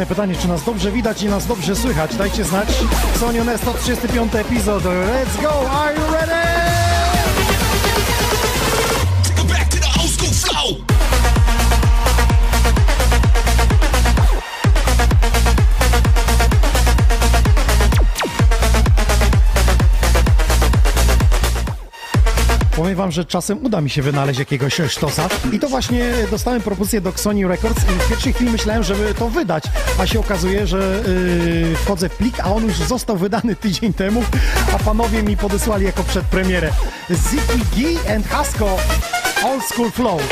Tradycyjne pytanie, czy nas dobrze widać i nas dobrze słychać? Dajcie znać. Sonion 135 epizod. Let's go! Are you ready? Powiem wam, że czasem uda mi się wynaleźć jakiegoś sztosa i to właśnie dostałem propozycję do Sony Records i w pierwszej chwili myślałem, żeby to wydać, a się okazuje, że yy, wchodzę w plik, a on już został wydany tydzień temu, a panowie mi podesłali jako przedpremierę. Ziggy G and Hasko Old School Flow.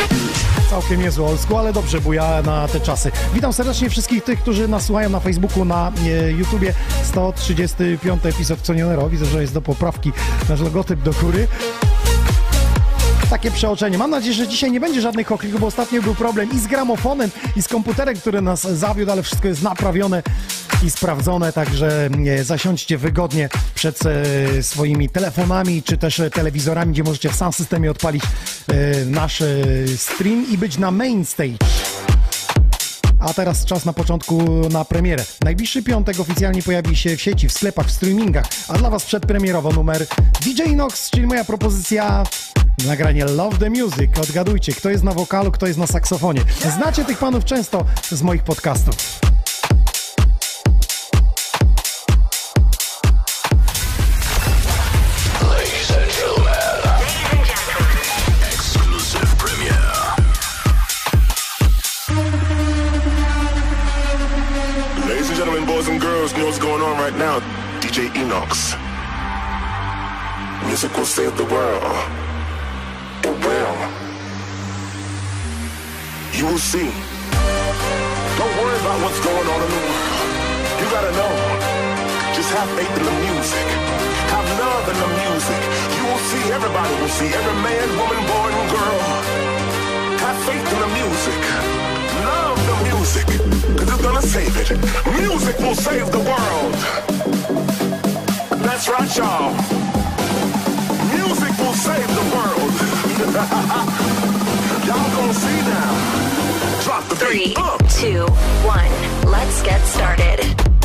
Całkiem niezły old school, ale dobrze buja na te czasy. Witam serdecznie wszystkich tych, którzy nas słuchają na Facebooku, na e, YouTubie. 135 epizod Conionero. Widzę, że jest do poprawki nasz logotyp do góry takie przeoczenie. Mam nadzieję, że dzisiaj nie będzie żadnych oklików, bo ostatnio był problem i z gramofonem, i z komputerem, który nas zawiódł, ale wszystko jest naprawione i sprawdzone, także e, zasiądźcie wygodnie przed e, swoimi telefonami, czy też e, telewizorami, gdzie możecie w sam systemie odpalić nasz stream i być na main stage. A teraz czas na początku na premierę. Najbliższy piątek oficjalnie pojawi się w sieci, w sklepach, w streamingach, a dla Was przedpremierowo numer DJ Nox, czyli moja propozycja nagranie Love the Music. Odgadujcie, kto jest na wokalu, kto jest na saksofonie. Znacie tych panów często z moich podcastów. Right now? DJ Enox. Music will save the world. It will. You will see. Don't worry about what's going on in the world. You gotta know. Just have faith in the music. Have love in the music. You will see everybody You'll see every man, woman, boy, and girl have faith in the music. Music, cause it's gonna save it. Music will save the world. That's right, y'all. Music will save the world. y'all gonna see now. Drop the Three, beat. Uh, two, one. Let's get started.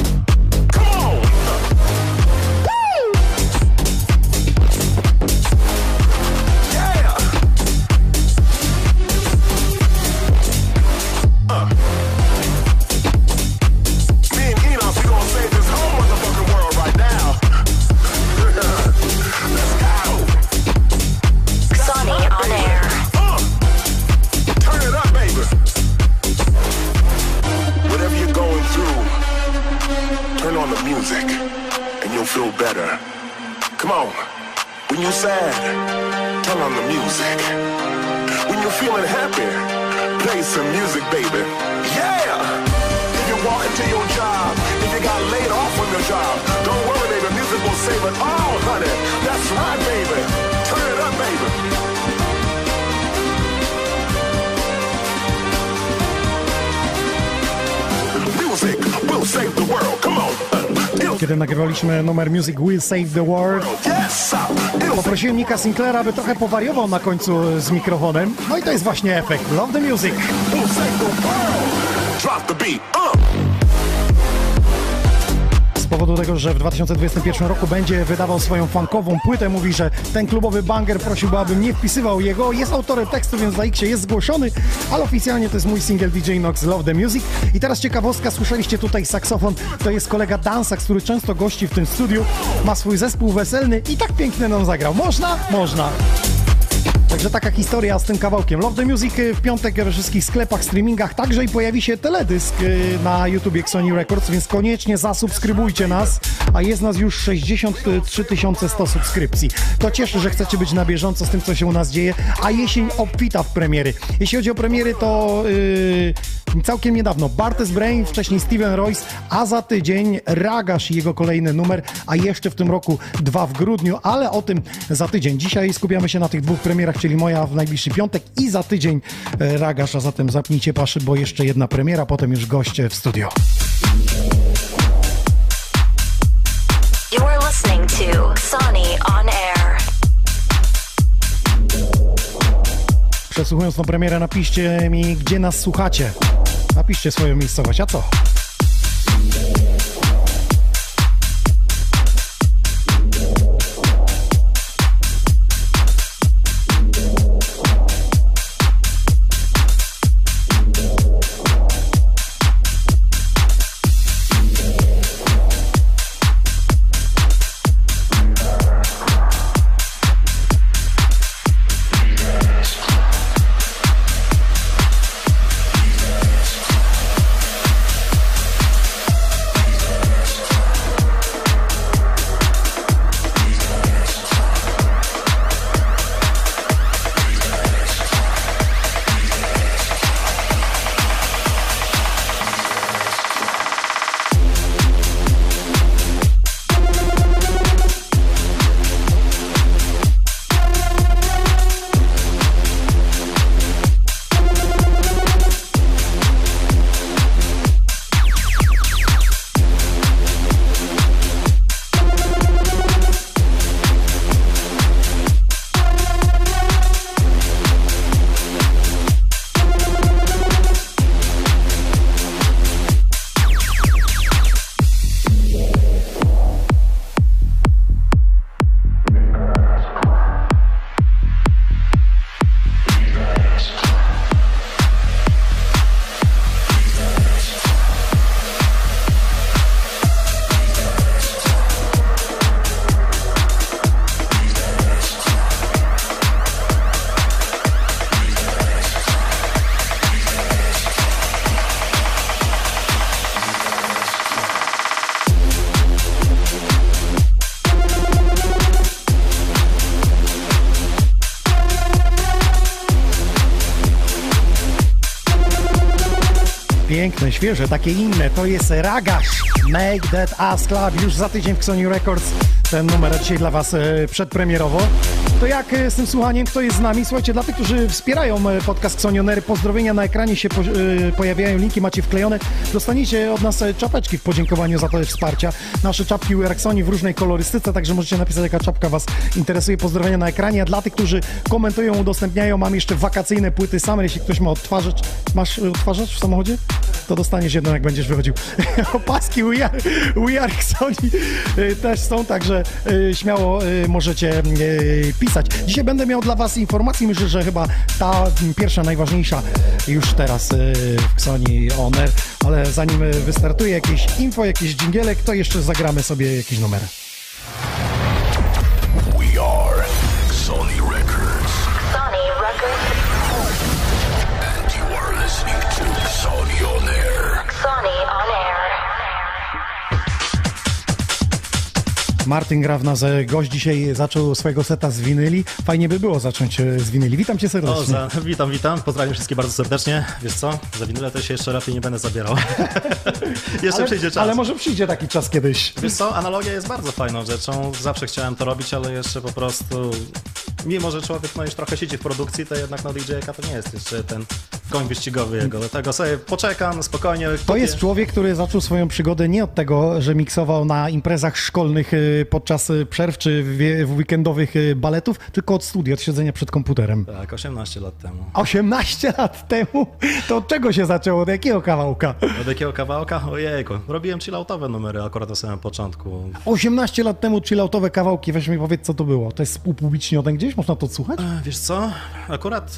Kiedy nagrywaliśmy numer Music Will Save the World, poprosiłem Nika Sinclaira, aby trochę powariował na końcu z mikrofonem. No i to jest właśnie efekt. Love the music. Drop the beat. Powodu tego, że w 2021 roku będzie wydawał swoją funkową płytę, mówi, że ten klubowy banger prosiłby, abym nie wpisywał jego. Jest autorem tekstu, więc na X jest zgłoszony, ale oficjalnie to jest mój single DJ Nox Love the Music. I teraz ciekawostka, słyszeliście tutaj saksofon, to jest kolega Dansax, który często gości w tym studiu, ma swój zespół weselny i tak pięknie nam zagrał. Można? Można. Także taka historia z tym kawałkiem. Love the Music y, w piątek we wszystkich sklepach, streamingach, także i pojawi się teledysk y, na YouTubie Sony Records, więc koniecznie zasubskrybujcie nas, a jest nas już 63 100 subskrypcji. To cieszy, że chcecie być na bieżąco z tym, co się u nas dzieje, a jesień obfita w premiery. Jeśli chodzi o premiery, to yy, całkiem niedawno Bartes Brain, wcześniej Steven Royce, a za tydzień Ragasz i jego kolejny numer, a jeszcze w tym roku dwa w grudniu, ale o tym za tydzień. Dzisiaj skupiamy się na tych dwóch premierach, czyli moja w najbliższy piątek i za tydzień e, Ragasz, a zatem zapnijcie paszy, bo jeszcze jedna premiera, potem już goście w studio. You are listening to Sonny on air. Przesłuchując tą premierę, napiszcie mi, gdzie nas słuchacie. Napiszcie swoją miejscowość, a co? Świeże, takie inne. To jest Ragasz. Make that ass club już za tydzień w Sony Records. ten numer dzisiaj dla Was e, przedpremierowo. To jak e, z tym słuchaniem, kto jest z nami? Słuchajcie, dla tych, którzy wspierają e, podcast Xonionery, pozdrowienia na ekranie się po, pojawiają, linki macie wklejone. Dostaniecie od nas czapeczki w podziękowaniu za to wsparcia. Nasze czapki Weraxoni w różnej kolorystyce, także możecie napisać, jaka czapka Was interesuje. Pozdrowienia na ekranie. A dla tych, którzy komentują, udostępniają, mam jeszcze wakacyjne płyty same. Jeśli ktoś ma odtwarzacz, masz odtwarzacz w samochodzie? To dostaniesz jedną, jak będziesz wychodził. Opaski We Are, We Are e, też są, także e, śmiało e, możecie pisać. Dzisiaj będę miał dla Was informacji, myślę, że chyba ta pierwsza, najważniejsza już teraz w Xoni On Air, ale zanim wystartuje jakieś info, jakieś dżingielek, to jeszcze zagramy sobie jakiś numer. Martin gra w nas e, gość dzisiaj zaczął swojego seta z winyli. Fajnie by było zacząć e, z winyli. Witam cię serdecznie. O, za, witam, witam. Pozdrawiam wszystkich bardzo serdecznie. Wiesz co? Za winyle to się jeszcze lepiej nie będę zabierał. jeszcze ale, przyjdzie czas. ale może przyjdzie taki czas kiedyś. Wiesz co? Analogia jest bardzo fajną rzeczą. Zawsze chciałem to robić, ale jeszcze po prostu... Mimo, że człowiek no, już trochę siedzi w produkcji, to jednak no DJ-ka to nie jest jeszcze ten koń wyścigowy jego. Dlatego sobie poczekam spokojnie. To jest człowiek, który zaczął swoją przygodę nie od tego, że miksował na imprezach szkolnych y, podczas y, przerw czy w, weekendowych y, baletów, tylko od studia, od siedzenia przed komputerem. Tak, 18 lat temu. 18 lat temu? To od czego się zaczęło? Od jakiego kawałka? Od jakiego kawałka? Ojejku. Robiłem chilloutowe numery akurat na samym początku. 18 lat temu chilloutowe kawałki, weź mi powiedz, co to było. To jest upublicznione gdzieś? Można to odsłuchać? E, Wiesz co? Akurat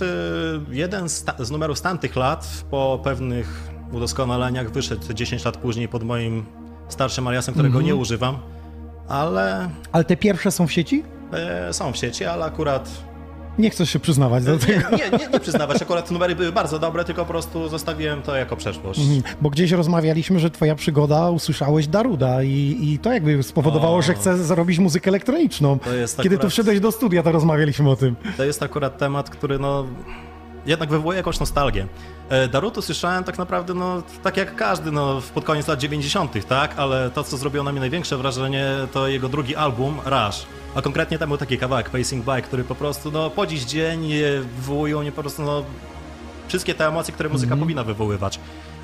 jeden z, z numerów z tamtych lat, po pewnych udoskonaleniach, wyszedł 10 lat później pod moim starszym aliasem, którego nie używam, ale Ale te pierwsze są w sieci? e, są w sieci, ale akurat Nie chcesz się przyznawać do tego. nie, nie, nie, nie przyznawać, akurat numery były bardzo dobre, tylko po prostu zostawiłem to jako przeszłość. Bo gdzieś rozmawialiśmy, że twoja przygoda, usłyszałeś Daruda i, i to jakby spowodowało, O. że chcesz zrobić muzykę elektroniczną. To jest Kiedy tu akurat- wszedłeś do studia, to rozmawialiśmy o tym. To jest akurat temat, który no jednak wywołuje jakąś nostalgię. E, Daruto słyszałem tak naprawdę, no tak jak każdy, no pod koniec lat 90., tak? Ale to, co zrobiło na mnie największe wrażenie, to jego drugi album, Rush. A konkretnie tam był taki kawałek, Pacing By, który po prostu, no po dziś dzień e, wywołują mnie po prostu, no wszystkie te emocje, które muzyka powinna wywoływać.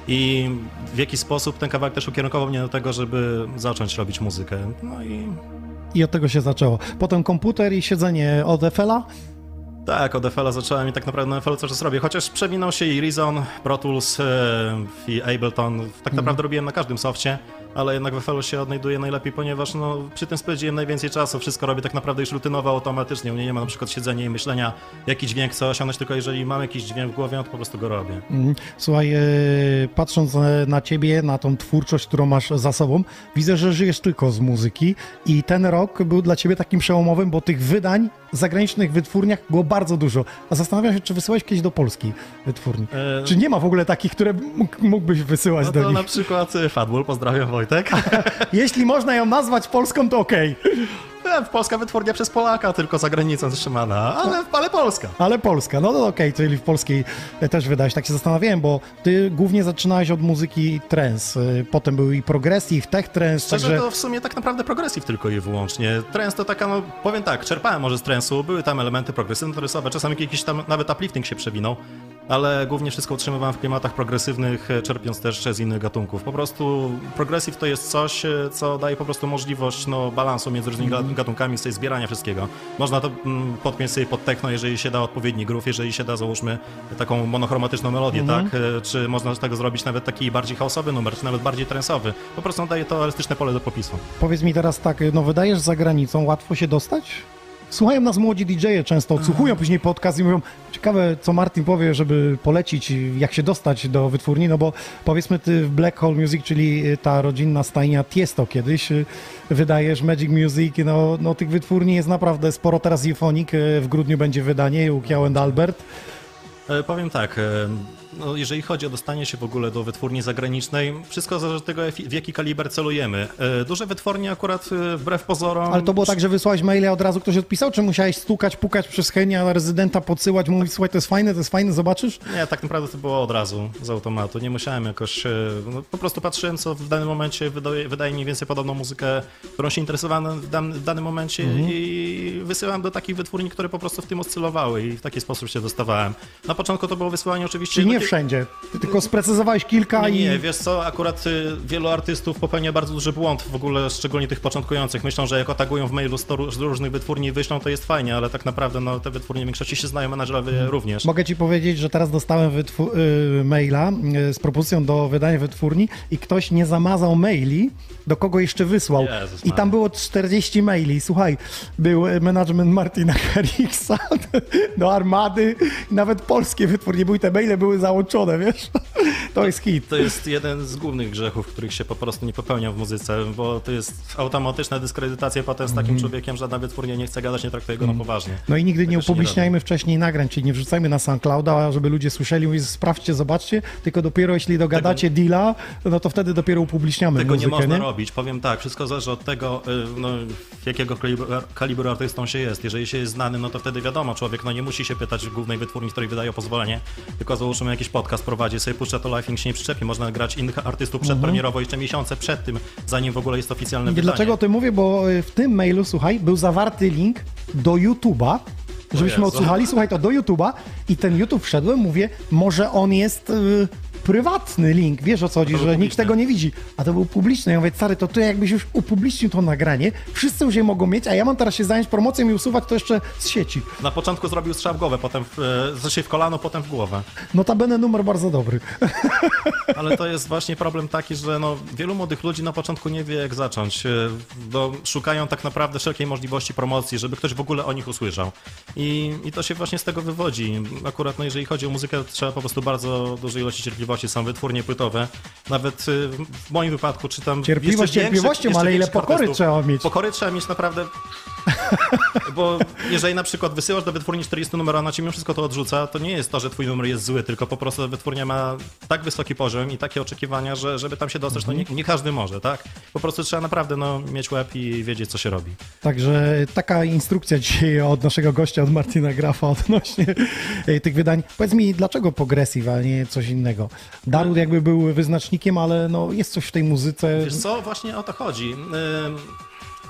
I w jaki sposób ten kawałek też ukierunkował mnie do tego, żeby zacząć robić muzykę. No i I od tego się zaczęło. Potem komputer i siedzenie od FL-a. Tak, od FL zacząłem i tak naprawdę na FL cały czas robię. Chociaż przewinął się i Reason, Pro Tools e, i Ableton. Tak naprawdę robiłem na każdym softie, ale jednak w FL się odnajduję najlepiej, ponieważ no, przy tym spędziłem najwięcej czasu. Wszystko robię tak naprawdę już rutynowo, automatycznie. U mnie nie ma na przykład siedzenia i myślenia, jaki dźwięk chcę osiągnąć, tylko jeżeli mam jakiś dźwięk w głowie, no to po prostu go robię. Mhm. Słuchaj, e, patrząc e, na ciebie, na tą twórczość, którą masz za sobą, widzę, że żyjesz tylko z muzyki i ten rok był dla ciebie takim przełomowym, bo tych wydań w zagranicznych wytwórniach było bardzo dużo. A zastanawiam się, czy wysyłałeś kiedyś do Polski wytwórni. E, Czy nie ma w ogóle takich, które mógł, mógłbyś wysyłać No do to nich? na przykład e, Fatbull, Wojtek. Jeśli można ją nazwać Polską, to okej. E, Polska wytwórnia przez Polaka, tylko za granicą zatrzymana, ale, ale Polska. Ale Polska, no to okej, czyli w polskiej e, też wydałeś. Tak się zastanawiałem, bo ty głównie zaczynałeś od muzyki trance, e, potem był i progressive, tech trance, Szczerze także... to w sumie tak naprawdę progresiv tylko i wyłącznie. Trance to taka, no powiem tak, czerpałem może z trance'u, były tam elementy progresywne, czasami jakiś tam nawet uplifting się przewinął, ale głównie wszystko utrzymywałem w klimatach progresywnych, e, czerpiąc też z innych gatunków. Po prostu progressive to jest coś, e, co daje po prostu możliwość no, balansu między różnymi Mhm. gatunkami, tej zbierania wszystkiego. Można to mm, podpiąć sobie pod techno, jeżeli się da odpowiedni groove, jeżeli się da, załóżmy, taką monochromatyczną melodię, Mhm. tak? E, Czy można z tego zrobić nawet taki bardziej chaosowy numer, czy nawet bardziej trensowy. Po prostu daje to elastyczne pole do popisu. Powiedz mi teraz tak, no wydajesz za granicą, łatwo się dostać? Słuchają nas młodzi DJ-e często, odsłuchują później podcast i mówią, ciekawe co Martin powie, żeby polecić, jak się dostać do wytwórni, no bo powiedzmy ty w Black Hole Music, czyli ta rodzinna stajnia Tiesto kiedyś, y, wydajesz Magic Music, no, no tych wytwórni jest naprawdę sporo, teraz Euphonic, y, w grudniu będzie wydanie, Ukiał and Albert. E, Powiem tak, e, no jeżeli chodzi o dostanie się w ogóle do wytwórni zagranicznej, wszystko zależy od tego, w jaki kaliber celujemy. E, Duże wytwórnie akurat e, wbrew pozorom... Ale to było tak, że wysłałeś maile, a od razu ktoś odpisał, czy musiałeś stukać, pukać przez na rezydenta, podsyłać, mówić, słuchaj, to jest fajne, to jest fajne, zobaczysz? Nie, tak naprawdę to było od razu z automatu. Nie musiałem jakoś. e, No, po prostu patrzyłem, co w danym momencie wydaje, wydaje mniej więcej podobną muzykę, którą się interesowałem w, dan, w danym momencie Mhm. i wysyłałem do takich wytwórni, które po prostu w tym oscylowały i w taki sposób się dostawałem. Na początku to było wysyłanie oczywiście. Czyli nie wszędzie, ty tylko sprecyzowałeś kilka nie, i... nie, wiesz co, akurat y, wielu artystów popełnia bardzo duży błąd, w ogóle szczególnie tych początkujących. Myślą, że jak otagują w mailu 100 ró- z różnych wytwórni i wyślą, to jest fajnie, ale tak naprawdę no, te wytwórnie w większości się znają, menadżerowie Mhm. również. Mogę ci powiedzieć, że teraz dostałem wytwu- y, maila y, z propozycją do wydania wytwórni i ktoś nie zamazał maili, do kogo jeszcze wysłał. Jezus I tam było 40 maili. Słuchaj, był y, management Martina Garrixa do Armady nawet polskie wytwórnie były, te maile były załączone, wiesz? To jest hit. To jest jeden z głównych grzechów, których się po prostu nie popełnia w muzyce, bo to jest automatyczna dyskredytacja potem z takim człowiekiem, żadna wytwórnia nie chce gadać, nie traktuje go na poważnie. Mhm. No i nigdy nie Tego się nie upubliczniajmy wcześniej nagrań, czyli nie wrzucajmy na SoundClouda, żeby ludzie słyszeli, mówić, sprawdźcie, zobaczcie, tylko dopiero jeśli dogadacie deala, no to wtedy dopiero upubliczniamy Tego muzykę, nie można robić. Powiem tak, wszystko zależy od tego, y, no, jakiego kalibru, artystą się jest. Jeżeli się jest znanym, no to wtedy wiadomo, człowiek no, nie musi się pytać głównej wytwórni, z której wydają pozwolenie, tylko załóżmy jakiś podcast prowadzi, sobie puszcza to live, nikt się nie przyczepi. Można grać innych artystów przedpremierowo jeszcze miesiące przed tym, zanim w ogóle jest oficjalne Nie, wydanie. Dlaczego o tym mówię? Bo y, w tym mailu, słuchaj, był zawarty link do YouTube'a, żebyśmy odsłuchali, słuchaj, to do YouTube'a i ten YouTube wszedłem, mówię, może on jest y, prywatny link, wiesz o co chodzi, że był nikt publiczny. tego nie widzi, a to był publiczny. Ja mówię, stary, to ty jakbyś już upublicznił to nagranie, wszyscy już je mogą mieć, a ja mam teraz się zająć promocją i usuwać to jeszcze z sieci. Na początku zrobił strzał w głowę, potem w, e, znaczy w kolano, potem w głowę. Notabene numer bardzo dobry. Ale to jest właśnie problem taki, że no, wielu młodych ludzi na początku nie wie, jak zacząć. No, szukają tak naprawdę wszelkiej możliwości promocji, żeby ktoś w ogóle o nich usłyszał. I, I to się właśnie z tego wywodzi. Akurat no, jeżeli chodzi o muzykę, to trzeba po prostu bardzo dużej ilości cierpliwości. Są wytwórnie płytowe. Nawet e, w moim wypadku czytam. Cierpliwość jeszcze cierpliwością, jeszcze ale ile pokory artystów. trzeba mieć. Pokory trzeba mieć naprawdę. Bo jeżeli na przykład wysyłasz do wytwórni 40 numer, a ona ci mimo wszystko to odrzuca, to nie jest to, że twój numer jest zły, tylko po prostu wytwórnia ma tak wysoki poziom i takie oczekiwania, że żeby tam się dostać, to nie, nie każdy może, tak? Po prostu trzeba naprawdę no, mieć łeb i wiedzieć, co się robi. Także taka instrukcja dzisiaj od naszego gościa, od Martina Grafa odnośnie e, tych wydań. Powiedz mi, dlaczego progressive, a nie coś innego? Darut jakby był wyznacznikiem, ale no jest coś w tej muzyce. Wiesz co, właśnie o to chodzi.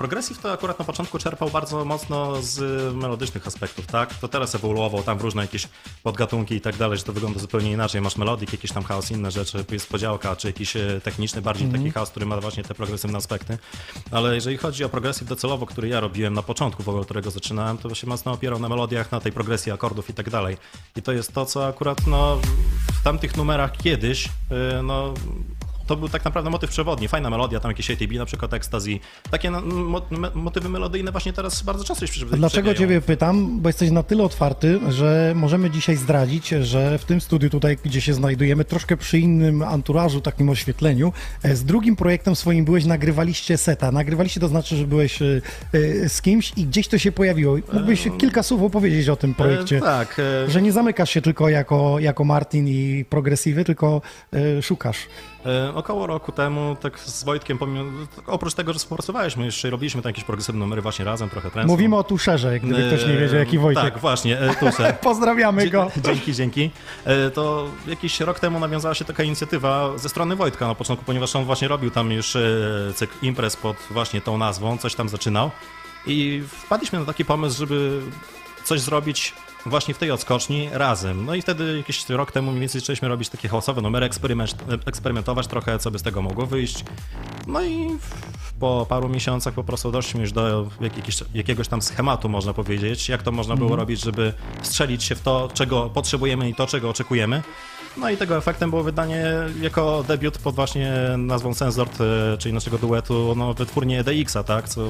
Progressive to akurat na początku czerpał bardzo mocno z melodycznych aspektów, tak? To teraz ewoluował tam w różne jakieś podgatunki i tak dalej, że to wygląda zupełnie inaczej. Masz melodik, jakiś tam chaos, inne rzeczy, jest podziałka, czy jakiś e, techniczny, bardziej taki chaos, który ma właśnie te progresywne aspekty. Ale jeżeli chodzi o progressive docelowo, który ja robiłem na początku, w ogóle którego zaczynałem, to się mocno opierał na melodiach, na tej progresji akordów i tak dalej. I to jest to, co akurat no, w tamtych numerach kiedyś, e, no to był tak naprawdę motyw przewodni. Fajna melodia, tam jakieś ATB, na przykład Ecstasy. Takie no, mo, me, motywy melodyjne właśnie teraz bardzo często się A Dlaczego Ciebie pytam? Bo jesteś na tyle otwarty, że możemy dzisiaj zdradzić, że w tym studiu tutaj, gdzie się znajdujemy, troszkę przy innym anturażu, takim oświetleniu, e, z drugim projektem swoim byłeś, nagrywaliście seta. Nagrywaliście to znaczy, że byłeś e, e, z kimś i gdzieś to się pojawiło. Mógłbyś kilka słów opowiedzieć o tym projekcie? E, tak. Że nie zamykasz się tylko jako, jako Martin i progresywy, tylko szukasz. E, około roku temu, tak z Wojtkiem, pomimo, oprócz tego, że współpracowaliśmy, jeszcze robiliśmy tam jakieś progresywne numery właśnie razem, trochę trends. Mówimy o Tuszerze, gdyby ktoś nie wiedział, jaki Wojtek. Tak, właśnie, e, Tusze. Pozdrawiamy go. Dzięki, dzięki. E, To jakiś rok temu nawiązała się taka inicjatywa ze strony Wojtka na początku, ponieważ on właśnie robił tam już e, cykl imprez pod właśnie tą nazwą, coś tam zaczynał. I wpadliśmy na taki pomysł, żeby coś zrobić właśnie w tej odskoczni razem. No i wtedy jakiś rok temu mniej więcej zaczęliśmy robić takie chaosowe numery, eksperyment, eksperymentować trochę, co by z tego mogło wyjść. No i po paru miesiącach po prostu doszliśmy już do jakiegoś, jakiegoś tam schematu, można powiedzieć, jak to można było robić, żeby strzelić się w to, czego potrzebujemy i to, czego oczekujemy. No i tego efektem było wydanie jako debiut pod właśnie nazwą Sensort, e, czyli naszego duetu, no, wytwórnie DX-a, tak? Co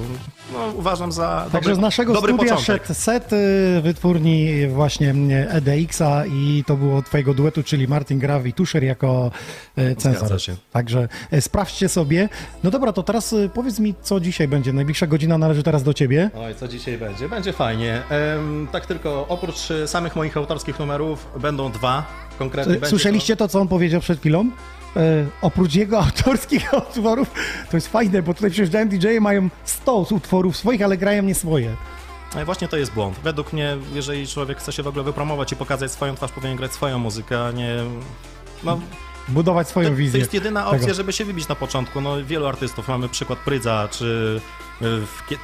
no, uważam za Także dobry, z naszego dobry studia początek. szedł set y, wytwórni właśnie EDX-a i to było twojego duetu, czyli Martin Grav i Tusher jako y, cenzor. Także sprawdźcie sobie. No dobra, to teraz powiedz mi, co dzisiaj będzie. Najbliższa godzina należy teraz do ciebie. Oj, co dzisiaj będzie? Będzie fajnie. Tak tylko oprócz e, samych moich autorskich numerów będą dwa Będzie Słyszeliście to, co on powiedział przed chwilą? E, oprócz jego autorskich utworów, to jest fajne, bo tutaj przyjeżdżają DJ-e, mają 100 utworów swoich, ale grają nie swoje. No i właśnie to jest błąd. Według mnie, jeżeli człowiek chce się w ogóle wypromować i pokazać swoją twarz, powinien grać swoją muzykę, a nie... No, Budować swoją to, wizję. to jest jedyna opcja, tego. żeby się wybić na początku. No, wielu artystów, mamy przykład Prydza, czy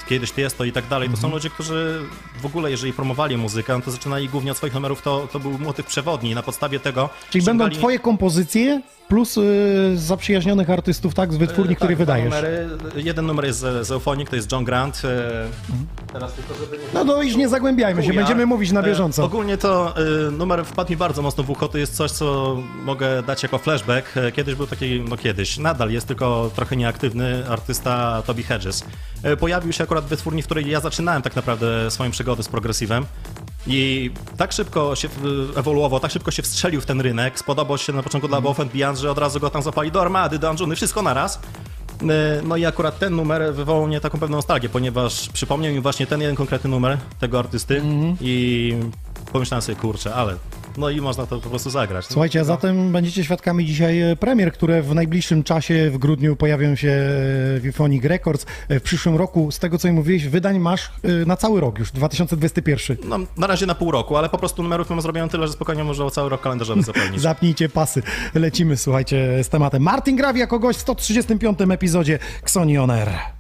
kiedyś Tiesto i tak dalej. To Mhm. są ludzie, którzy w ogóle, jeżeli promowali muzykę, no to zaczynali głównie od swoich numerów, to, to był motyw przewodni. Na podstawie tego Czyli będą ściągali- twoje kompozycje plus y, zaprzyjaźnionych artystów, tak, z wytwórni, E, który tak, wydajesz. Numery. Jeden numer jest z, z Euphonic, to jest John Grant. e, Mhm. Teraz tylko, żeby nie... No to już nie zagłębiajmy się, będziemy mówić na E, bieżąco. Ogólnie to e, numer wpadł mi bardzo mocno w ucho. To jest coś, co mogę dać jako flashback. E, Kiedyś był taki, no kiedyś, nadal jest tylko trochę nieaktywny artysta Toby Hedges. E, Pojawił się akurat w wytwórni, w której ja zaczynałem tak naprawdę swoją przygodę z progresywem. I tak szybko się ewoluował, tak szybko się wstrzelił w ten rynek. Spodobał się na początku dla Above and Beyond, że od razu go tam zapali do armady, do Anjuny, wszystko naraz. E, No i akurat ten numer wywołał mnie taką pewną nostalgię, ponieważ przypomniał mi właśnie ten jeden konkretny numer tego artysty Mhm. i pomyślałem sobie, kurczę, ale no i można to po prostu zagrać. No. Słuchajcie, a zatem będziecie świadkami dzisiaj e, premier, które w najbliższym czasie, w grudniu pojawią się e, w Euphonic Records. E, W przyszłym roku, z tego co mi mówiłeś, wydań masz na cały rok już, 2021. No, na razie na pół roku, ale po prostu numerów mam zrobione tyle, że spokojnie można o cały rok kalendarzowy zapełnić. Zapnijcie pasy. Lecimy, słuchajcie, z tematem. Martin Grawi jako gość w 135. epizodzie Xoni On Air.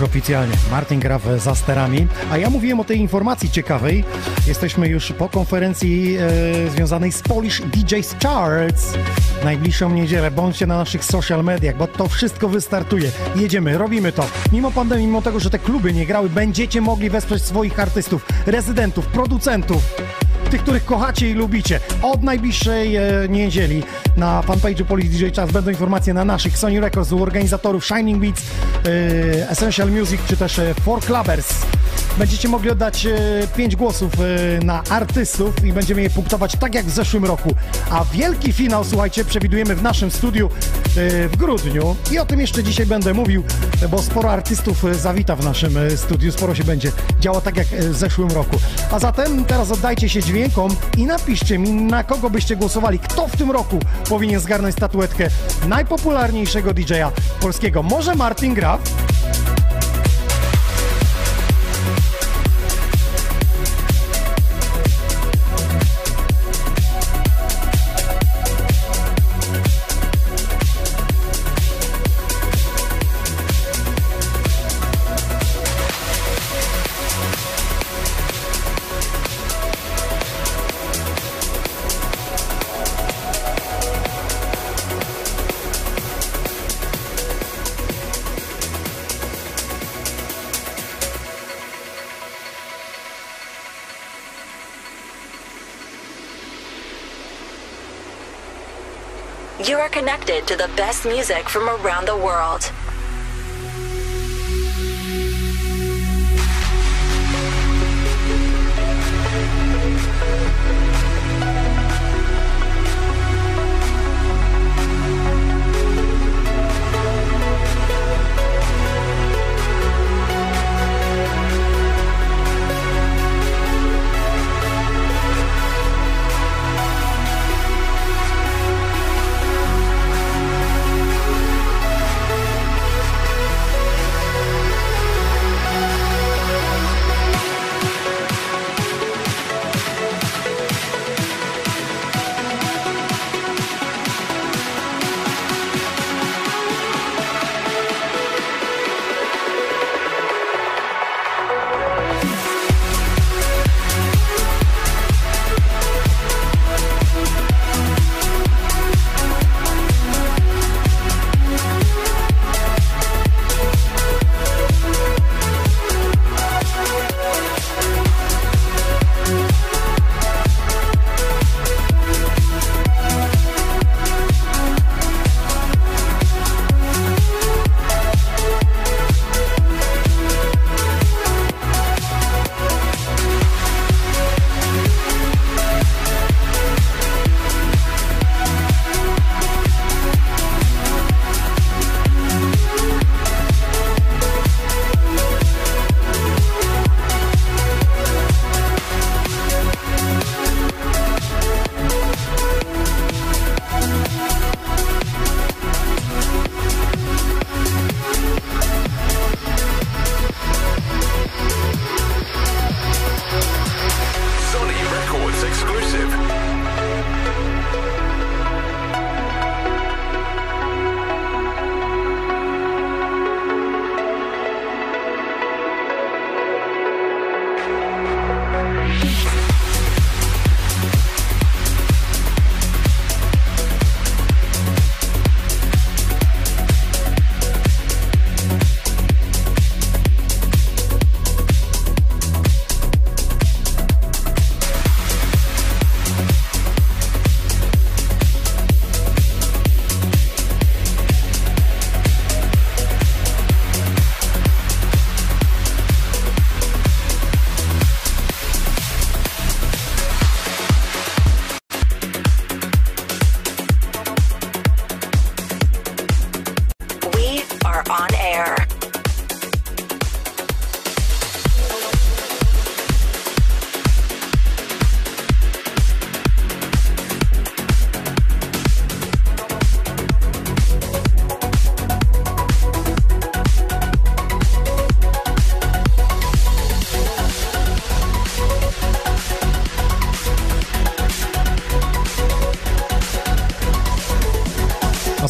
Już oficjalnie. Martin Graf za sterami. A ja mówiłem o tej informacji ciekawej. Jesteśmy już po konferencji e, związanej z Polish DJs Charts. Najbliższą niedzielę bądźcie na naszych social mediach, bo to wszystko wystartuje. Jedziemy, robimy to. Mimo pandemii, mimo tego, że te kluby nie grały, będziecie mogli wesprzeć swoich artystów, rezydentów, producentów tych, których kochacie i lubicie. Od najbliższej e, niedzieli na fanpage'u Police DJ Czas będą informacje na naszych Sony Records u organizatorów Shining Beats, e, Essential Music czy też e, Four Clubbers. Będziecie mogli oddać e, pięć głosów e, na artystów i będziemy je punktować tak jak w zeszłym roku. A wielki finał, słuchajcie, przewidujemy w naszym studiu e, w grudniu i o tym jeszcze dzisiaj będę mówił, e, bo sporo artystów e, zawita w naszym e, studiu, sporo się będzie działo tak jak e, w zeszłym roku. A zatem teraz oddajcie się dźwiękom i napiszcie mi, na kogo byście głosowali, kto w tym roku powinien zgarnąć statuetkę najpopularniejszego DJ-a polskiego. Może Martin Graf? To the best music from around the world.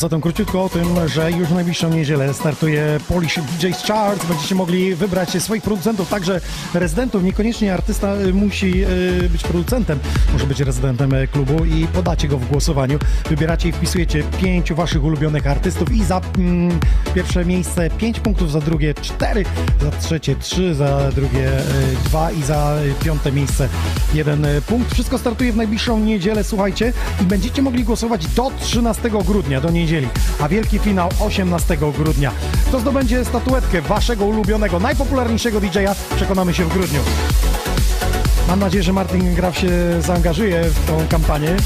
Zatem króciutko o tym, że już w najbliższą niedzielę startuje Polish DJ's Charts. Będziecie mogli wybrać swoich producentów, także rezydentów. Niekoniecznie artysta y, musi y, być producentem, może być rezydentem e, klubu i podacie go w głosowaniu. Wybieracie i wpisujecie pięciu waszych ulubionych artystów i za mm, pierwsze miejsce 5 punktów, za drugie 4, za trzecie 3, za drugie 2 i za piąte miejsce 1 punkt. Wszystko startuje w najbliższą niedzielę, słuchajcie, i będziecie mogli głosować do 13 grudnia, do niedzieli, a wielki finał 18 grudnia. Kto zdobędzie statuetkę waszego ulubionego, najpopularniejszego DJ-a, przekonamy się w grudniu. Mam nadzieję, że Martin Graf się zaangażuje w tą kampanię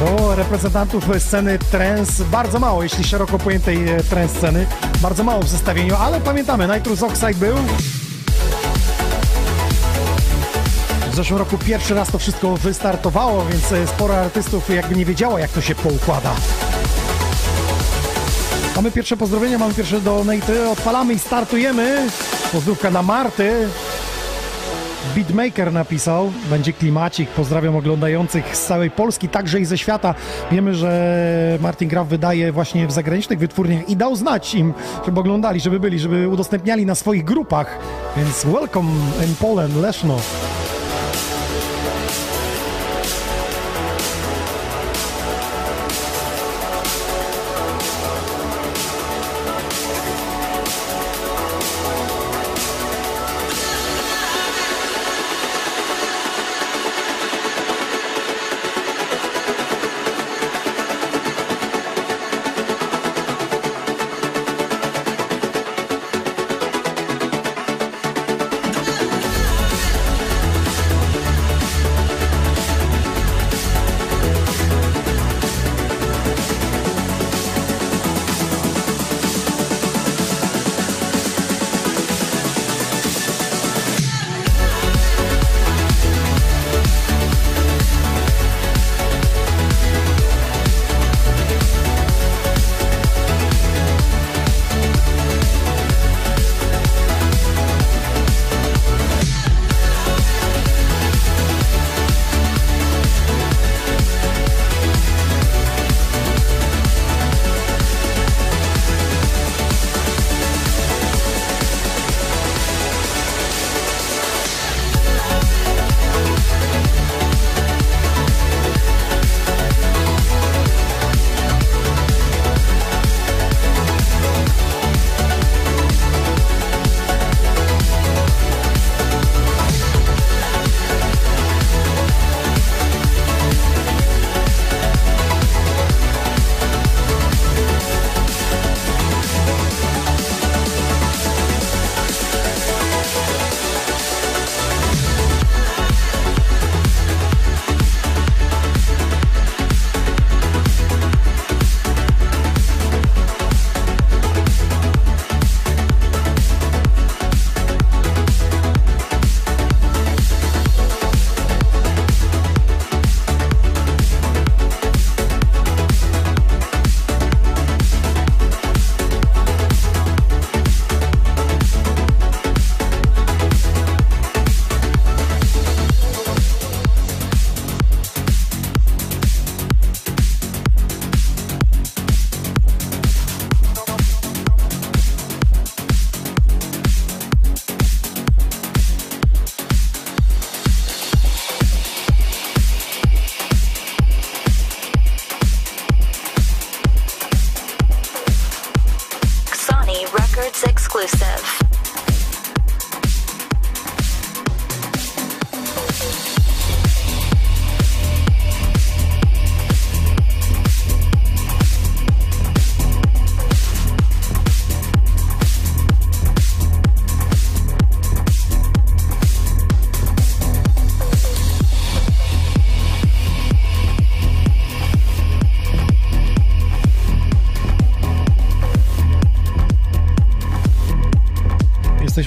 bo reprezentantów sceny trance bardzo mało, jeśli szeroko pojętej e, trance sceny, bardzo mało w zestawieniu, ale pamiętamy, Nitrous Oxide był. W zeszłym roku pierwszy raz to wszystko wystartowało, więc e, sporo artystów jakby nie wiedziało, jak to się poukłada. Mamy pierwsze pozdrowienia, mamy pierwsze donaty, odpalamy i startujemy. Pozdrówka dla Marty. Beatmaker napisał, będzie klimacik, pozdrawiam oglądających z całej Polski, także i ze świata. Wiemy, że Martin Graf wydaje właśnie w zagranicznych wytwórniach i dał znać im, żeby oglądali, żeby byli, żeby udostępniali na swoich grupach. Więc welcome in Poland, Leszno.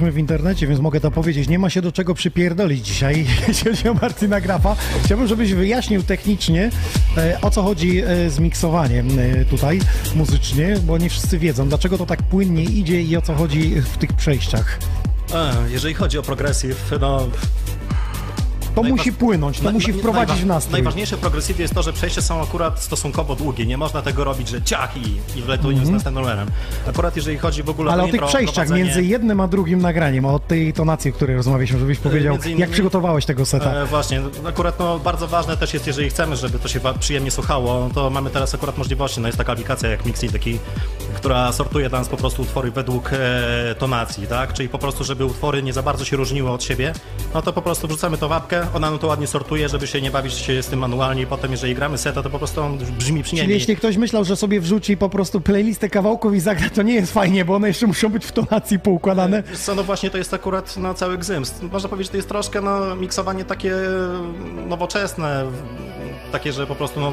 Jesteśmy w internecie, więc mogę to powiedzieć. Nie ma się do czego przypierdolić dzisiaj, jeśli chodzi o Martina Grafa. Chciałbym, żebyś wyjaśnił technicznie, e, o co chodzi e, z miksowaniem e, tutaj muzycznie, bo nie wszyscy wiedzą, dlaczego to tak płynnie idzie i o co chodzi w tych przejściach. Jeżeli chodzi o progressive, no To musi płynąć, to musi wprowadzić w nastrój. Najważniejsze w progresivie jest to, że przejścia są akurat stosunkowo długie. Nie można tego robić, że ciach i, i wletuje z następnym numerem. Akurat jeżeli chodzi w ogóle. Ale o tych przejściach prowadzenie- między jednym a drugim nagraniem, o tej tonacji, o której rozmawialiśmy, żebyś powiedział, między innymi- jak przygotowałeś tego seta. E, właśnie, akurat no, bardzo ważne też jest, jeżeli chcemy, żeby to się przyjemnie słuchało, to mamy teraz akurat możliwości. No, jest taka aplikacja jak Mixideki, która sortuje dla nas po prostu utwory według e, tonacji, tak? Czyli po prostu, żeby utwory nie za bardzo się różniły od siebie, no to po prostu wrzucamy to w apkę, ona nam to ładnie sortuje, żeby się nie bawić się z tym manualnie i potem, jeżeli gramy seta, to po prostu on brzmi Czyli przyjemniej. jeśli ktoś myślał, że sobie wrzuci po prostu playlistę kawałków i zagra, to nie jest fajnie, bo one jeszcze muszą być w tonacji poukładane. Wiesz Co, no właśnie to jest akurat no, cały gzyms. Można powiedzieć, że to jest troszkę no, miksowanie takie nowoczesne, takie, że po prostu no,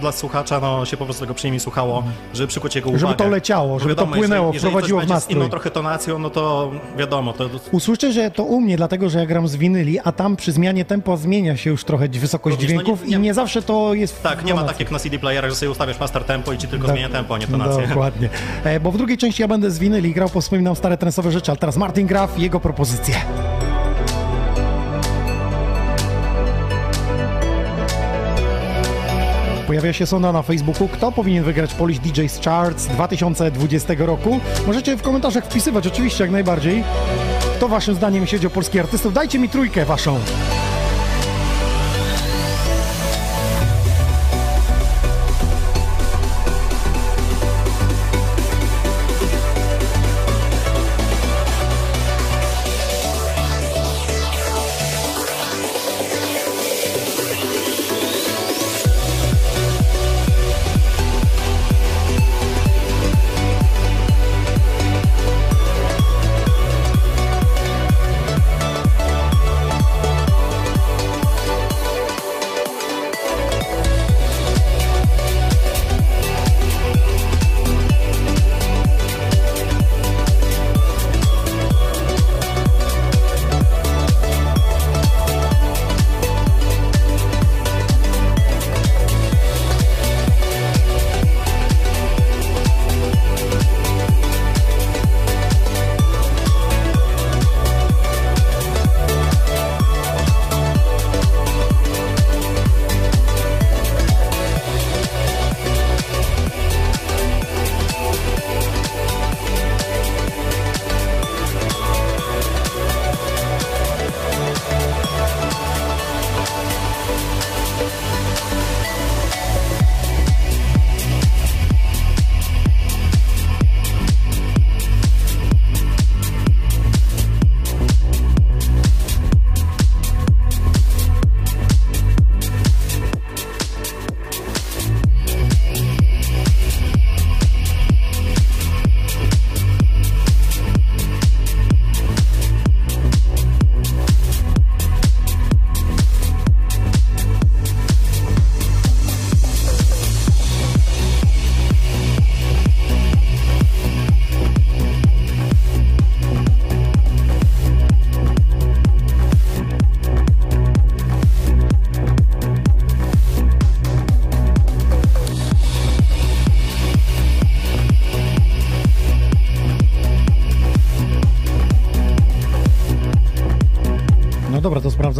dla słuchacza no, się po prostu tego przyjemnie słuchało, żeby przykuć jego Żeby uwagę. to leciało, żeby to płynęło, jeżeli, jeżeli wprowadziło coś w nastrój. z inną trochę tonacją, no to wiadomo, to Usłyszę, że to u mnie, dlatego że ja gram z winyli, a tam przy zmianie tempa zmienia się już trochę wysokość Również, no nie- dźwięków nie- i nie zawsze to jest tak, nie ma tak jak na CD playerach, że sobie ustawiasz master tempo i ci tylko Dok- zmienia tempo, a nie tonację. Dokładnie. E, bo w drugiej części ja będę z winyli grał, powspominam stare trensowe rzeczy, ale teraz Martin Graf i jego propozycje. Pojawia się sonda na Facebooku. Kto powinien wygrać Polish DJs Charts 2020 roku? Możecie w komentarzach wpisywać, oczywiście, jak najbardziej. Kto waszym zdaniem, chodzi o polskich artystów? Dajcie mi trójkę waszą.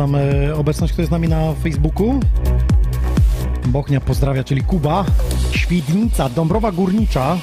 Sprawdzam obecność, kto jest z nami na Facebooku. Bochnia pozdrawia, czyli Kuba. Świdnica, Dąbrowa Górnicza.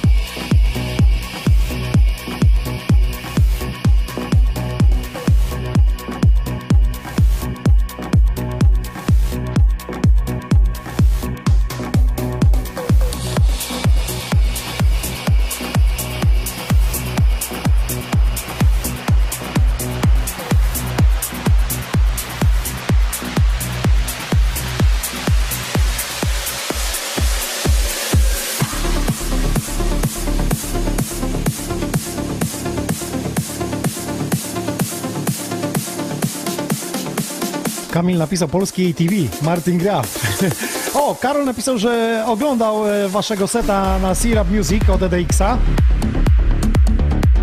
Kamil napisał polski ATV, Martin Graf. o, Karol napisał, że oglądał e, waszego seta na Syrup Music od EDX-a.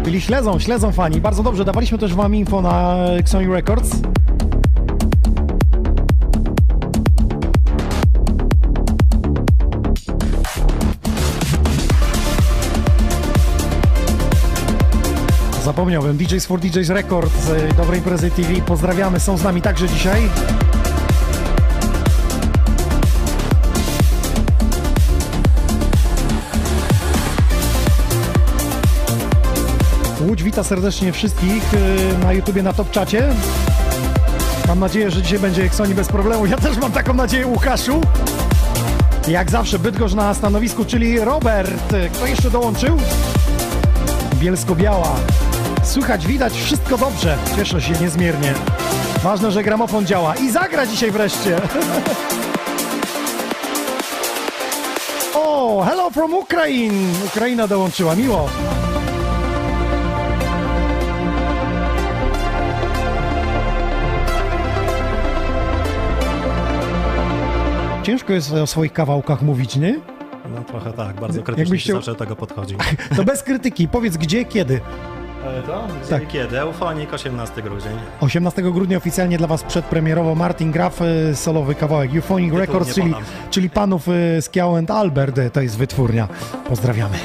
Czyli śledzą, śledzą fani. Bardzo dobrze, dawaliśmy też wam info na Sony Records. DJs for DJs Record, y, Dobre Imprezy TV. Pozdrawiamy, są z nami także dzisiaj. Łódź wita serdecznie wszystkich y, na YouTubie, na top czacie. Mam nadzieję, że dzisiaj będzie Eksoni bez problemu. Ja też mam taką nadzieję, Łukaszu. Jak zawsze Bydgoszcz na stanowisku, czyli Robert. Y, kto jeszcze dołączył? Bielsko-Biała. Słychać, widać, wszystko dobrze. Cieszę się niezmiernie. Ważne, że gramofon działa i zagra dzisiaj wreszcie. o, hello from Ukraine. Ukraina dołączyła, miło. Ciężko jest o swoich kawałkach mówić, nie? No trochę tak, bardzo krytycznie Jakbyś się chciał- zawsze do tego podchodzi. To bez krytyki. Powiedz gdzie, kiedy. To? Tak. kiedy? Eufonik, 18 grudzień. 18 grudnia oficjalnie dla Was przedpremierowo Martin Graf, e, solowy kawałek Euphonic Records, czyli, czyli panów e, Skiał and Albert, e, to jest wytwórnia. Pozdrawiamy.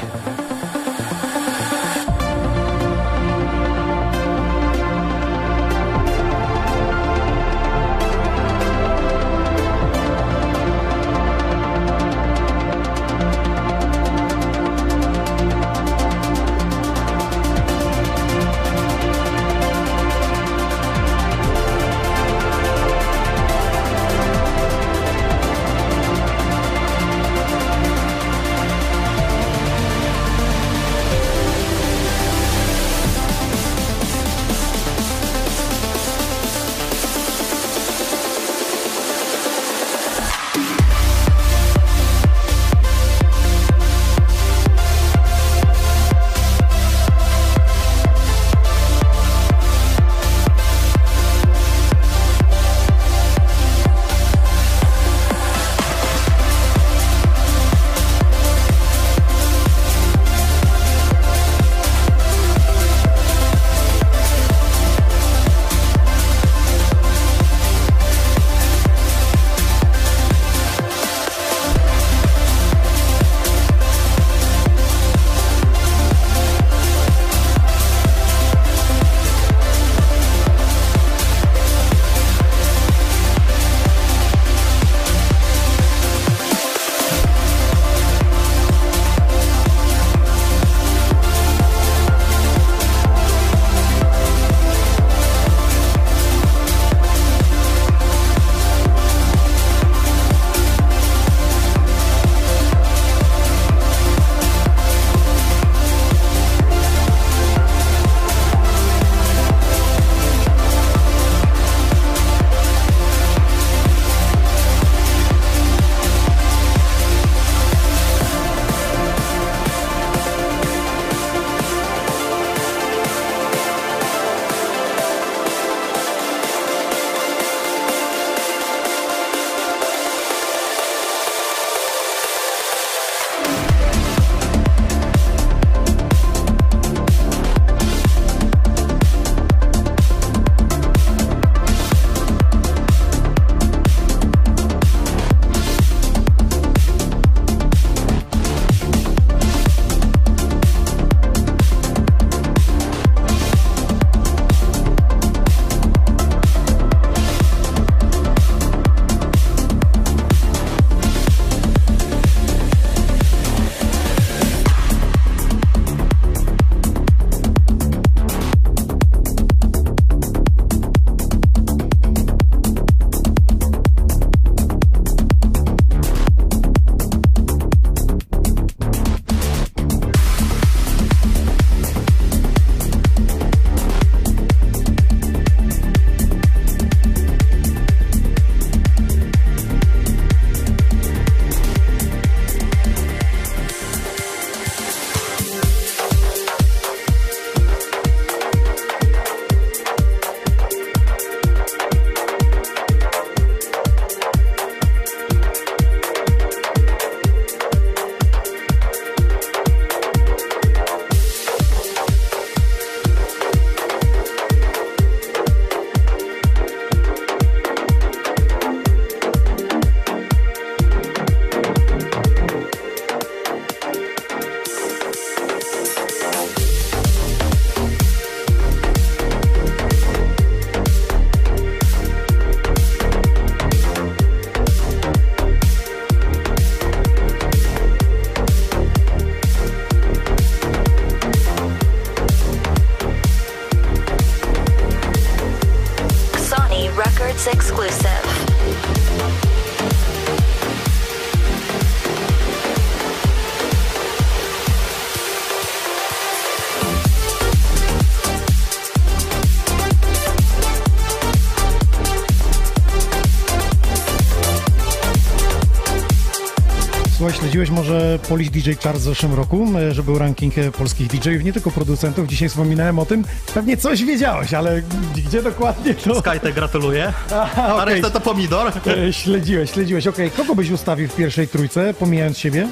Śledziłeś może Polish DJ Chart w zeszłym roku, e, że był ranking e, polskich DJ-ów, nie tylko producentów. Dzisiaj wspominałem o tym. Pewnie coś wiedziałeś, ale gdzie dokładnie to... Skytek gratuluję. Aha, A okej. reszta to pomidor. E, Śledziłeś, śledziłeś. Okej, kogo byś ustawił w pierwszej trójce, pomijając siebie?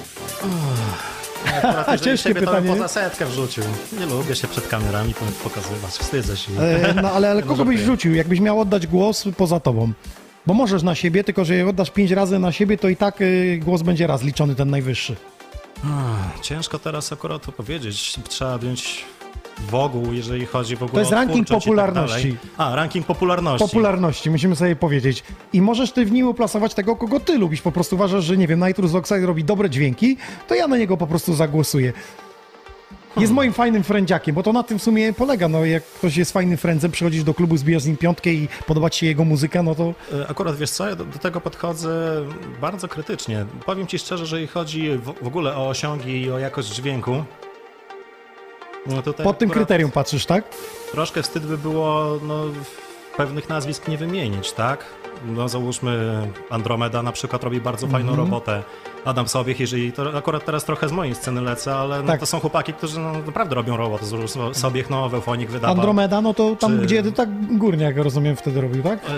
Akurat ciężkie siebie, to pytanie, poza setkę wrzucił. Nie lubię się przed kamerami pokazywać, wstydzę się. E, No ale, ale kogo byś żartuję. rzucił, jakbyś miał oddać głos poza tobą? Bo możesz na siebie, tylko że jak oddasz pięć razy na siebie, to i tak y, głos będzie raz liczony, ten najwyższy. Ciężko teraz akurat to powiedzieć. Trzeba wziąć wokół, jeżeli chodzi w ogóle To jest o ranking i popularności. Tak. A, ranking popularności. Popularności, musimy sobie powiedzieć. I możesz ty w nim uplasować tego, kogo ty lubisz. Po prostu uważasz, że nie wiem, Nitrous Oxide robi dobre dźwięki, to ja na niego po prostu zagłosuję. Jest moim fajnym frędziakiem, bo to na tym w sumie polega. No, jak ktoś jest fajnym frędzem, przychodzisz do klubu, zbijasz z nim piątkę i podoba ci się jego muzyka, no to E, Akurat wiesz co, ja do, do tego podchodzę bardzo krytycznie. Powiem ci szczerze, że jeśli chodzi w, w ogóle o osiągi i o jakość dźwięku, no pod tym kryterium patrzysz, tak? Troszkę wstyd by było no, pewnych nazwisk nie wymienić, tak? No załóżmy Andromeda na przykład robi bardzo fajną Mhm. robotę. Adam Sobiech, jeżeli to akurat teraz trochę z mojej sceny lecę, ale no, Tak. to są chłopaki, którzy no, naprawdę robią robotę. Zresztą Sobiech, no, Wełfonik wydawał. Andromeda, no to tam, Czy- gdzie ty tak górniak, rozumiem, wtedy robił, tak?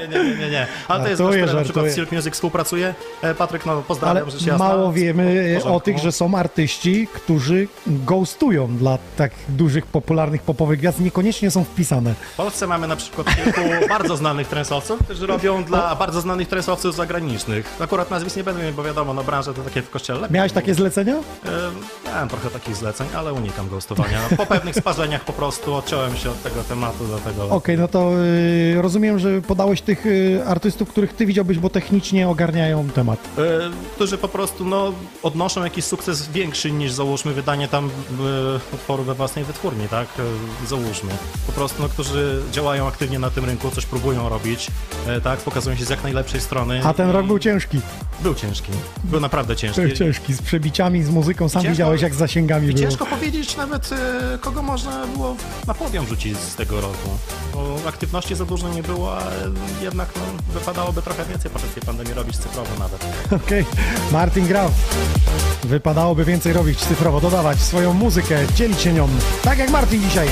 Nie, nie, nie, nie, nie. Ale to jest Żartuję, który na przykład Silk Music współpracuje. E, Patryk, no pozdrawiam, Ale rzecz jasna. mało wiemy W o tych, że są artyści, którzy ghostują dla tak dużych, popularnych popowych gwiazd, niekoniecznie są wpisane. W Polsce mamy na przykład kilku bardzo znanych trensowców, którzy robią dla bardzo znanych trensowców zagranicznych. Akurat nazwisk nie będę miał, bo wiadomo, no branża to takie w kościele. Miałeś takie zlecenia? E, Miałem trochę takich zleceń, ale unikam ghostowania. Po pewnych sparzeniach po prostu odciąłem się od tego tematu, dlatego... Okej, no to y, rozumiem, że podałeś tych y, artystów, których ty widziałbyś, bo technicznie ogarniają temat. E, którzy po prostu no, odnoszą jakiś sukces większy niż załóżmy wydanie tam e, utworu we własnej wytwórni, tak? E, załóżmy. Po prostu, no, którzy działają aktywnie na tym rynku, coś próbują robić, tak? Pokazują się z jak najlepszej strony. A ten rok był ciężki. Był ciężki. Był naprawdę ciężki. Był ciężki, z przebiciami, z muzyką, sam Ciężko- widziałeś jak z zasięgami było. ciężko powiedzieć nawet, e, kogo można było na podium rzucić z tego roku. Bo aktywności za dużo nie było, ale jednak no, wypadałoby trochę więcej podczas tej pandemii robić cyfrowo nawet. Okej, Martin Graf. Wypadałoby więcej robić cyfrowo, dodawać swoją muzykę, dzielić się nią. Tak jak Martin dzisiaj.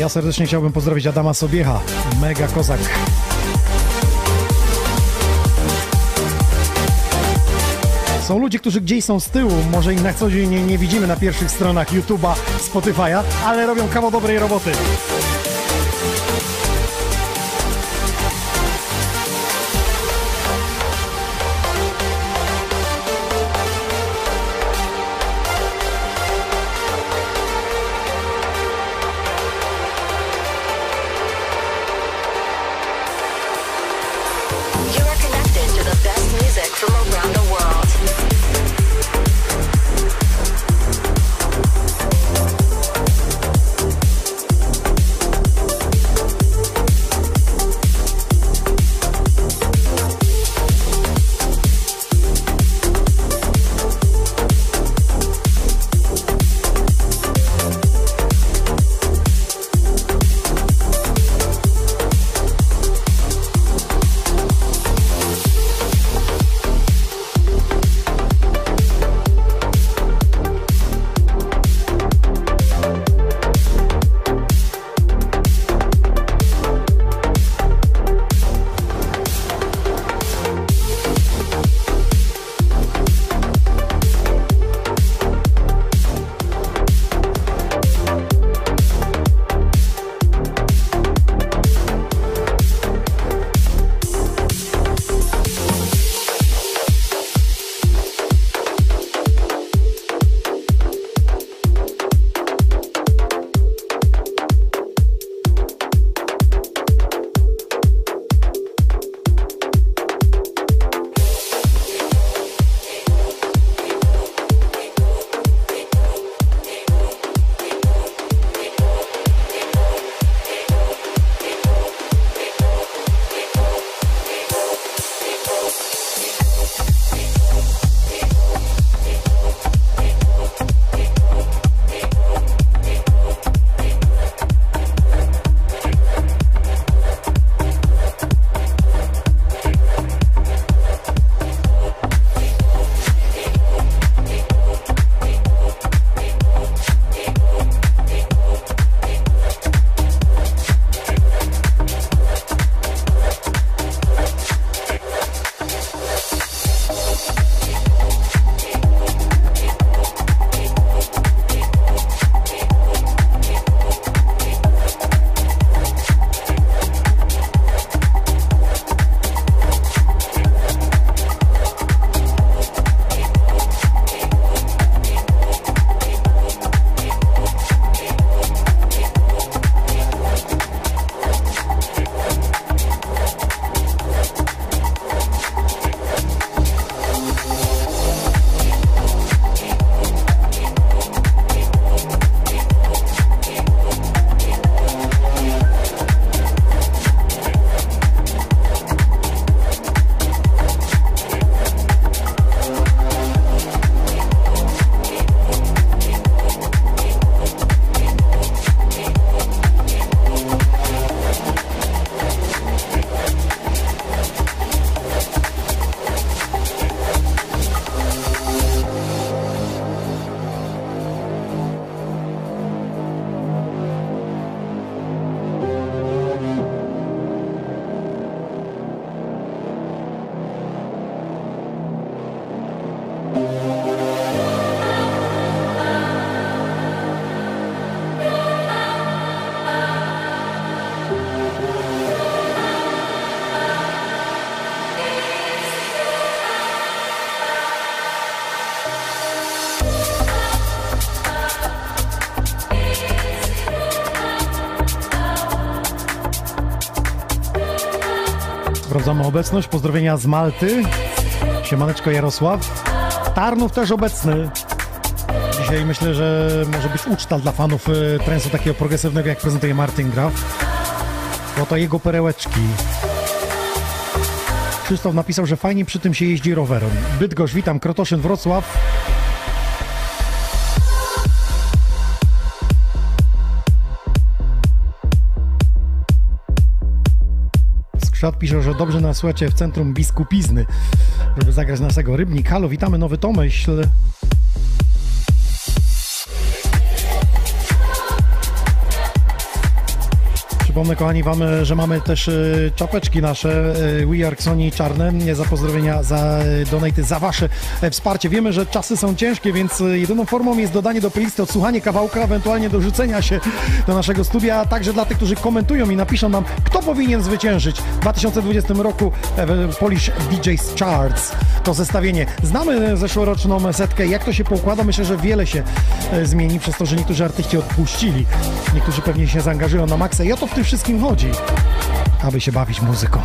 Ja serdecznie chciałbym pozdrowić Adama Sobiecha, mega kozak. Są ludzie, którzy gdzieś są z tyłu, może ich na co dzień nie, nie widzimy na pierwszych stronach YouTube'a, Spotify'a, ale robią kawał dobrej roboty. Obecność. Pozdrowienia z Malty. Siemaneczko Jarosław. Tarnów też obecny. Dzisiaj myślę, że może być uczta dla fanów y, trensu takiego progresywnego, jak prezentuje Martin Graf. Oto jego perełeczki. Krzysztof napisał, że fajnie przy tym się jeździ rowerem. Bydgoszcz, witam, Krotoszyn, Wrocław. Pisze, że dobrze nas słuchacie w centrum biskupizny, żeby zagrać naszego rybnik. Halo, witamy, nowy Tomyśl. Przypomnę, kochani, wam, że mamy też y, czapeczki nasze y, We Are Sony czarne. Za pozdrowienia, za y, donaty, za wasze e, wsparcie. Wiemy, że czasy są ciężkie, więc jedyną formą jest dodanie do playlisty, odsłuchanie kawałka, ewentualnie dorzucenia się do naszego studia, a także dla tych, którzy komentują i napiszą nam, kto powinien zwyciężyć w 2020 roku e, w Polish DJs Charts. To zestawienie. Znamy zeszłoroczną setkę. Jak to się poukłada? Myślę, że wiele się e, zmieni przez to, że niektórzy artyści odpuścili. Niektórzy pewnie się zaangażują na maksa o to w tym wszystkim chodzi, aby się bawić muzyką.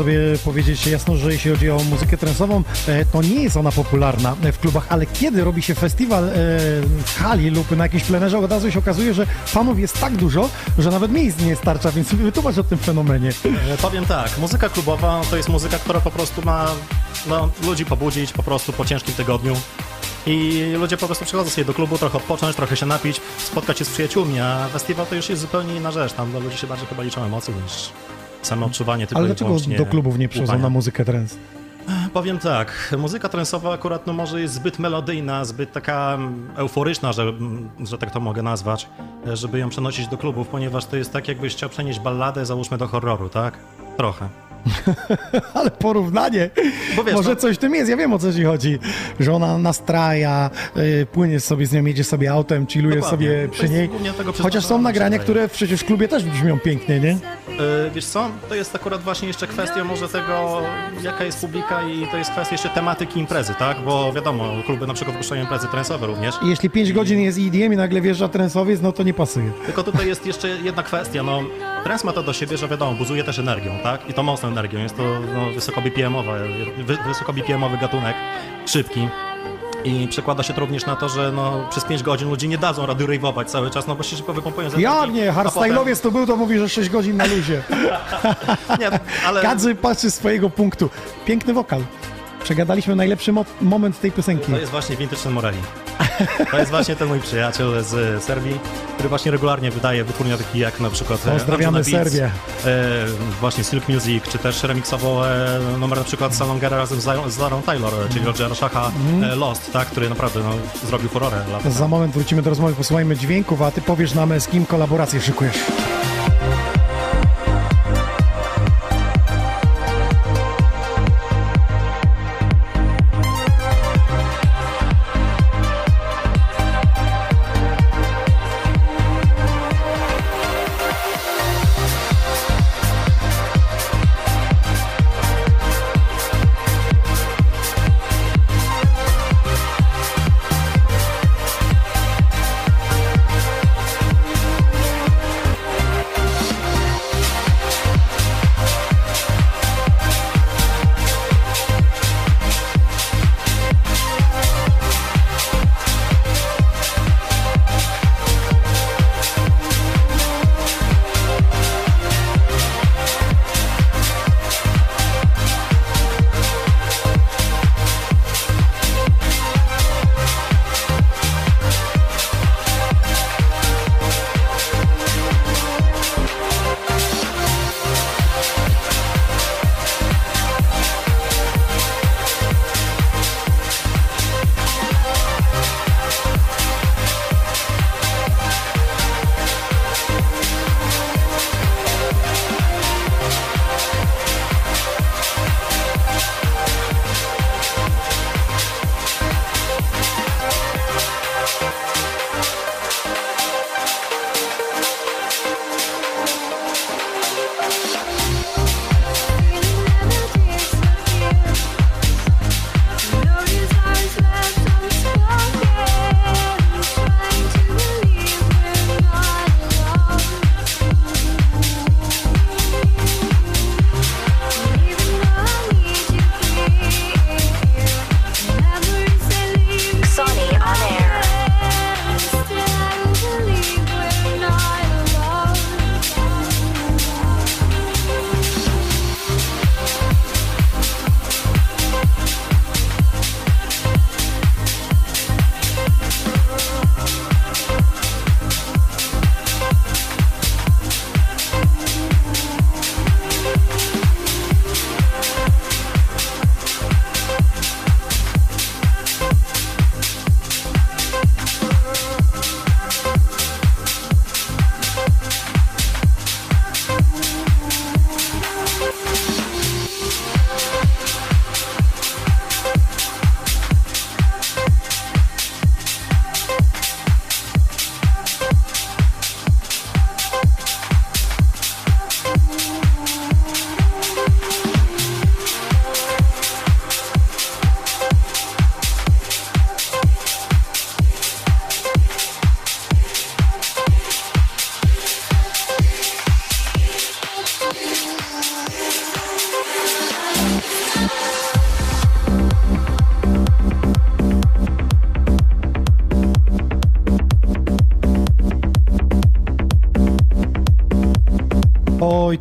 Sobie powiedzieć jasno, że jeśli chodzi o muzykę transową, e, to nie jest ona popularna w klubach, ale kiedy robi się festiwal e, w hali lub na jakimś plenerze, od razu się okazuje, że fanów jest tak dużo, że nawet miejsc nie starcza, więc wytłumacz o tym fenomenie. E, Powiem tak, muzyka klubowa to jest muzyka, która po prostu ma no, ludzi pobudzić po prostu po ciężkim tygodniu. I ludzie po prostu przychodzą sobie do klubu, trochę odpocząć, trochę się napić, spotkać się z przyjaciółmi, a festiwal to już jest zupełnie inna rzecz. Tam dla ludzi się bardziej chyba liczą emocje niż samo odczuwanie tylko Ale dlaczego do klubów nie przychodzą na muzykę trance? Powiem tak, muzyka transowa akurat no może jest zbyt melodyjna, zbyt taka mm, euforyczna, że, mm, że tak to mogę nazwać, e, żeby ją przenosić do klubów, ponieważ to jest tak jakbyś chciał przenieść balladę, załóżmy do horroru, tak? Trochę. Ale porównanie, wiesz, może no- coś w tym jest, ja wiem o co ci chodzi, że ona nastraja, y, płynie sobie z nią, jedzie sobie autem, chilluje Dokładnie. sobie przy niej, chociaż są nagrania, które przecież w klubie też brzmią pięknie, nie? E, Wiesz co, to jest akurat właśnie jeszcze kwestia może tego, jaka jest publika i to jest kwestia jeszcze tematyki imprezy, tak? Bo wiadomo, kluby na przykład wypuszczają imprezy trensowe również. I jeśli 5 godzin jest EDM i nagle wjeżdża trensowiec, no to nie pasuje. Tylko tutaj jest jeszcze jedna kwestia, no trans ma to do siebie, że wiadomo, buzuje też energią, tak? I to mocną energią, jest to no, wysoko BPM-owy, wy, wysoko BPM-owy gatunek, szybki. I przekłada się to również na to, że no, przez 5 godzin ludzie nie dadzą rady rave'ować cały czas, no bo się szybko wypompują Ja nie, a potem- hardstyle'owiec to był, to mówi, że 6 godzin na luzie. Nie, ale... Kadzy patrzy z swojego punktu. Piękny wokal. Przegadaliśmy najlepszy mo- moment tej piosenki. To jest właśnie Vintage Morelli. To jest właśnie ten mój przyjaciel z Serbii, który właśnie regularnie wydaje wytwórnia takich jak na przykład e, Pozdrawiamy Serbię. E, właśnie Silk Music, czy też remiksował e, numer na przykład Salongera razem z, z Larą Taylor, e, czyli Rogera Shacha e, Lost, tak, który naprawdę no, zrobił furorę. lata Za moment wrócimy do rozmowy, posłuchajmy dźwięków, a ty powiesz nam, z kim kolaborację szykujesz.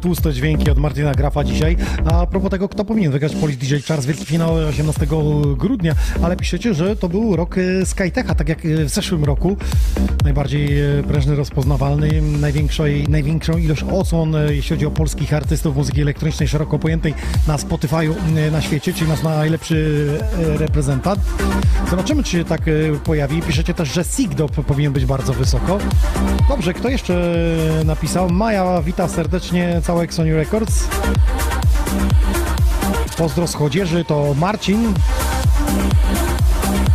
Tłuste dźwięki od Martina Grafa dzisiaj. A propos tego, kto powinien wygrać Polish DJ Charles, wielki finał 18 grudnia, ale piszecie, że to był rok e, Skytecha, tak jak e, w zeszłym roku. Najbardziej e, prężny, rozpoznawalny, największej, największą ilość odsłon, jeśli chodzi o polskich artystów muzyki elektronicznej szeroko pojętej na Spotify'u na świecie, czyli nasz najlepszy reprezentant. Zobaczymy, czy się tak pojawi. Piszecie też, że Sigdop powinien być bardzo wysoko. Dobrze, kto jeszcze napisał? Maja wita serdecznie całe Sony Records. Pozdro z chodzieży to Marcin.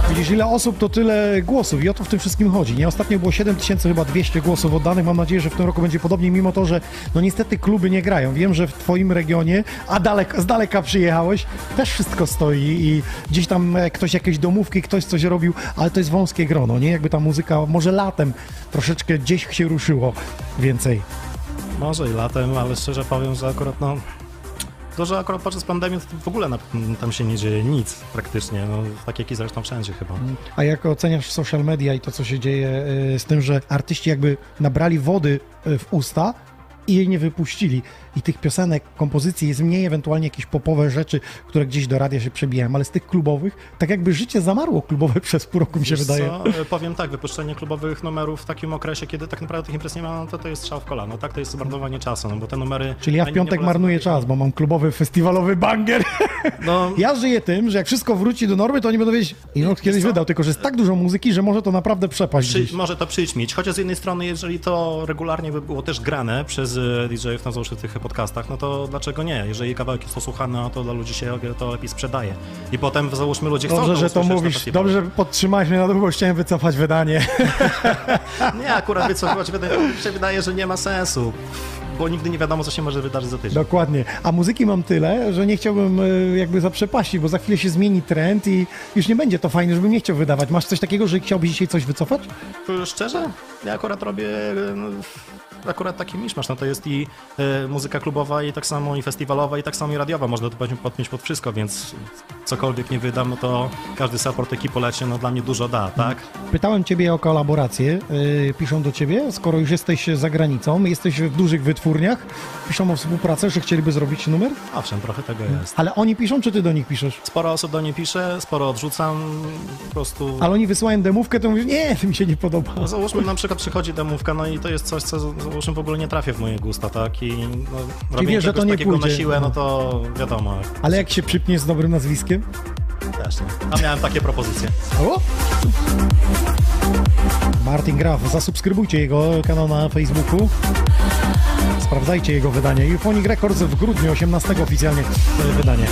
Widzisz, ile osób, to tyle głosów i o to w tym wszystkim chodzi. Nie, ostatnio było 7200 chyba 200 głosów oddanych. Mam nadzieję, że w tym roku będzie podobnie, mimo to, że no niestety kluby nie grają. Wiem, że w twoim regionie, a daleko, z daleka przyjechałeś, też wszystko stoi i gdzieś tam e, ktoś jakieś domówki, ktoś coś robił, ale to jest wąskie grono, nie? Jakby ta muzyka może latem troszeczkę gdzieś się ruszyło więcej. Może i latem, ale szczerze powiem, że akurat no... To, że akurat podczas pandemii to w ogóle na, tam się nie dzieje nic praktycznie, no, tak jak i zresztą wszędzie chyba. A jak oceniasz social media i to, co się dzieje y, z tym, że artyści jakby nabrali wody y, w usta i jej nie wypuścili. I tych piosenek, kompozycji jest mniej, ewentualnie jakieś popowe rzeczy, które gdzieś do radia się przebijają, ale z tych klubowych, tak jakby życie zamarło klubowe przez pół roku, mi się Wiesz wydaje. Co? E, Powiem tak, wypuszczenie klubowych numerów w takim okresie, kiedy tak naprawdę tych imprez nie ma, no to to jest strzał w kolano, tak? To jest zmarnowanie czasu, no bo te numery... Czyli ja w piątek marnuję czas, bo mam klubowy, festiwalowy banger. No, Ja żyję tym, że jak wszystko wróci do normy, to oni będą wiedzieć, Inox kiedyś co? wydał, tylko że jest tak dużo muzyki, że może to naprawdę przepaść Przy, może to przyćmić, chociaż z jednej strony, jeżeli to regularnie by było też grane przez DJ-ów na załóżmy tych podcastach, no to dlaczego nie? Jeżeli kawałek jest posłuchany, no to dla ludzi się to lepiej sprzedaje. I potem załóżmy ludzie chcą Dobrze, że to usłyszeć na mówisz. Dobrze, że podtrzymałeś mnie na długo, chciałem wycofać wydanie. Nie, akurat wycofywać wydaje, mi się wydaje, że nie ma sensu, bo nigdy nie wiadomo, co się może wydarzyć za tydzień. Dokładnie. A muzyki mam tyle, że nie chciałbym e, jakby zaprzepaścić, bo za chwilę się zmieni trend i już nie będzie to fajne, żebym nie chciał wydawać. Masz coś takiego, że chciałbyś dzisiaj coś wycofać? Szczerze, ja akurat robię no, akurat taki miszmasz, no to jest i e, muzyka klubowa i tak samo i festiwalowa i tak samo i radiowa, można to podpiąć- pod wszystko, więc cokolwiek nie wydam, no to każdy support ekipy leci, no dla mnie dużo da, tak? Pytałem ciebie o kolaborację. Yy, piszą do ciebie, skoro już jesteś za granicą, jesteś w dużych wytwórniach, piszą o współpracę, że chcieliby zrobić numer, Owszem, trochę tego jest. ale oni piszą, czy ty do nich piszesz? Sporo osób do niej pisze, sporo odrzucam, po prostu... Ale oni wysyłają demówkę, to mówisz, nie, to mi się nie podoba. No, załóżmy, na przykład przychodzi demówka, no i to jest coś, co załóżmy w ogóle nie trafia w moje gusta, tak? I no, robienie wiesz, że to nie takiego pójdzie. na siłę, no to wiadomo, Ale jak się przypnie z dobrym nazwiskiem? też nie. A miałem takie propozycje. O! Martin Graf, zasubskrybujcie jego kanał na Facebooku. Sprawdzajcie jego wydanie. Euphonic Records w grudniu, 18 oficjalnie wydanie.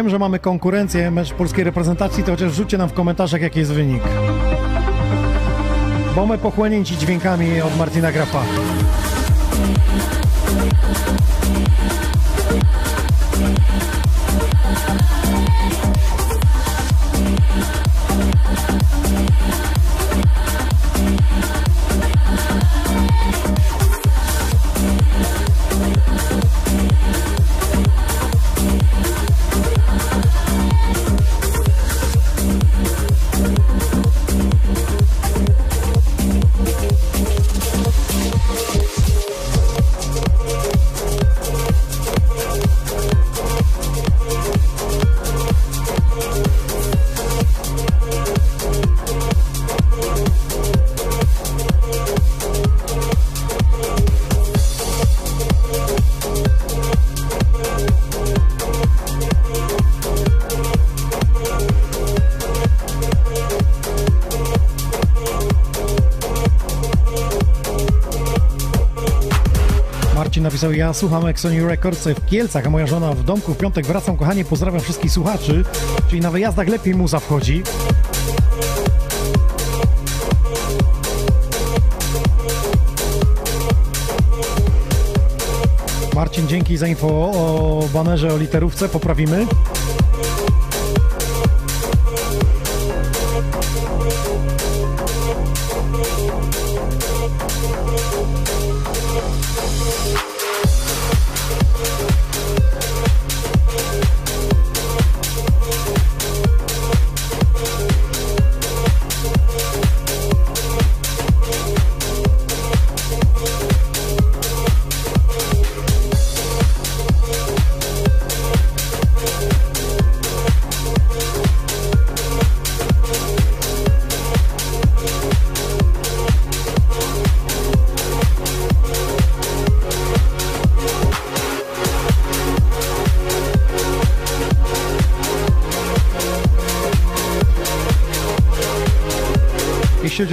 Wiem, że mamy konkurencję, mecz polskiej reprezentacji, to chociaż rzućcie nam w komentarzach, jaki jest wynik. Bombę pochłonięci dźwiękami od Martina Grafa. Napisał, ja słucham Exoniu Records w Kielcach, a moja żona w domku w piątek wracam, kochanie, pozdrawiam wszystkich słuchaczy, czyli na wyjazdach lepiej muza wchodzi. Marcin, dzięki za info o banerze, o literówce, poprawimy.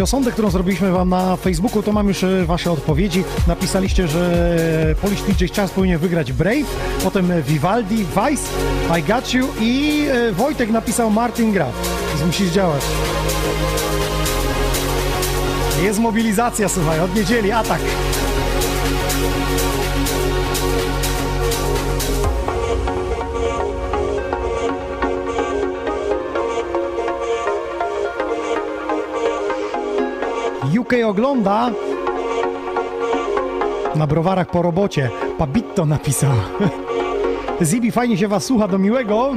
Sondę, którą zrobiliśmy Wam na Facebooku, to mam już e, Wasze odpowiedzi. Napisaliście, że Polish DJ Charles powinien wygrać Brave, potem Vivaldi, Vice, I Got You i e, Wojtek napisał Martin Graf. Więc musisz działać. Jest mobilizacja, słuchaj, od niedzieli atak. UK ogląda na browarach po robocie. Pabitto napisał. Zibi, fajnie się was słucha, do miłego.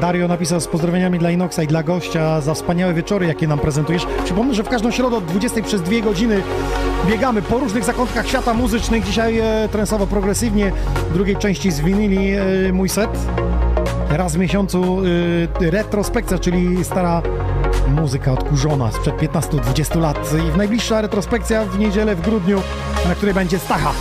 Dario napisał z pozdrowieniami dla Inoxa i dla gościa za wspaniałe wieczory, jakie nam prezentujesz. Przypomnę, że w każdą środę od 20 przez 2 godziny biegamy po różnych zakątkach świata muzycznych. Dzisiaj e, trensowo progresywnie, w drugiej części zwinili e, mój set. Raz w miesiącu e, retrospekcja, czyli stara muzyka odkurzona sprzed 15-20 lat. I w najbliższa retrospekcja w niedzielę w grudniu, na której będzie Stacha.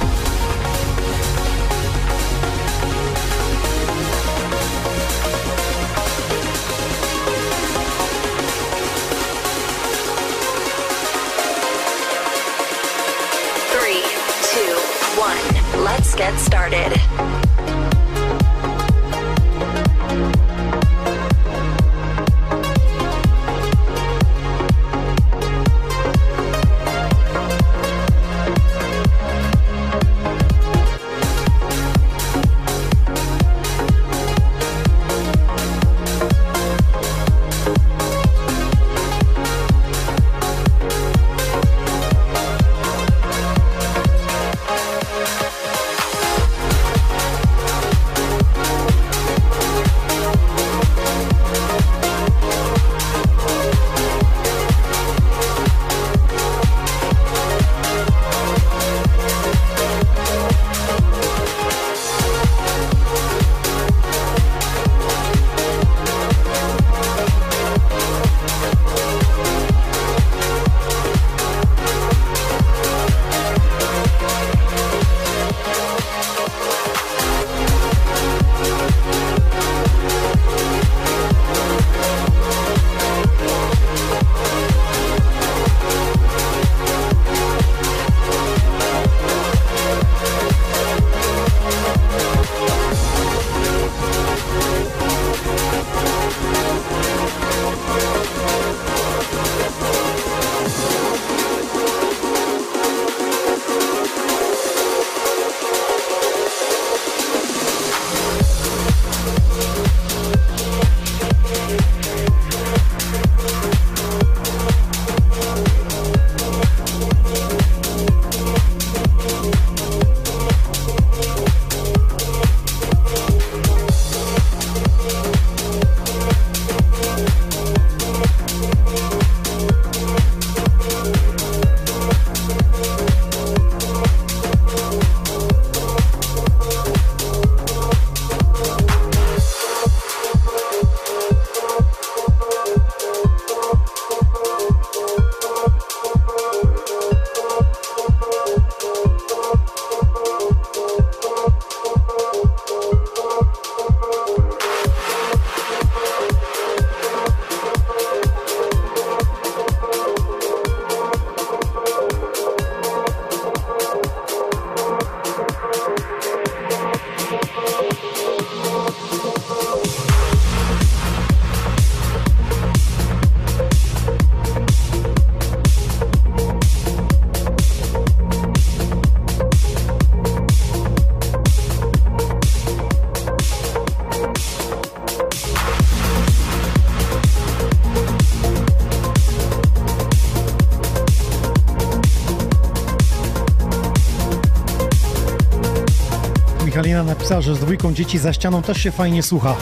Napisała, że z dwójką dzieci za ścianą też się fajnie słucha.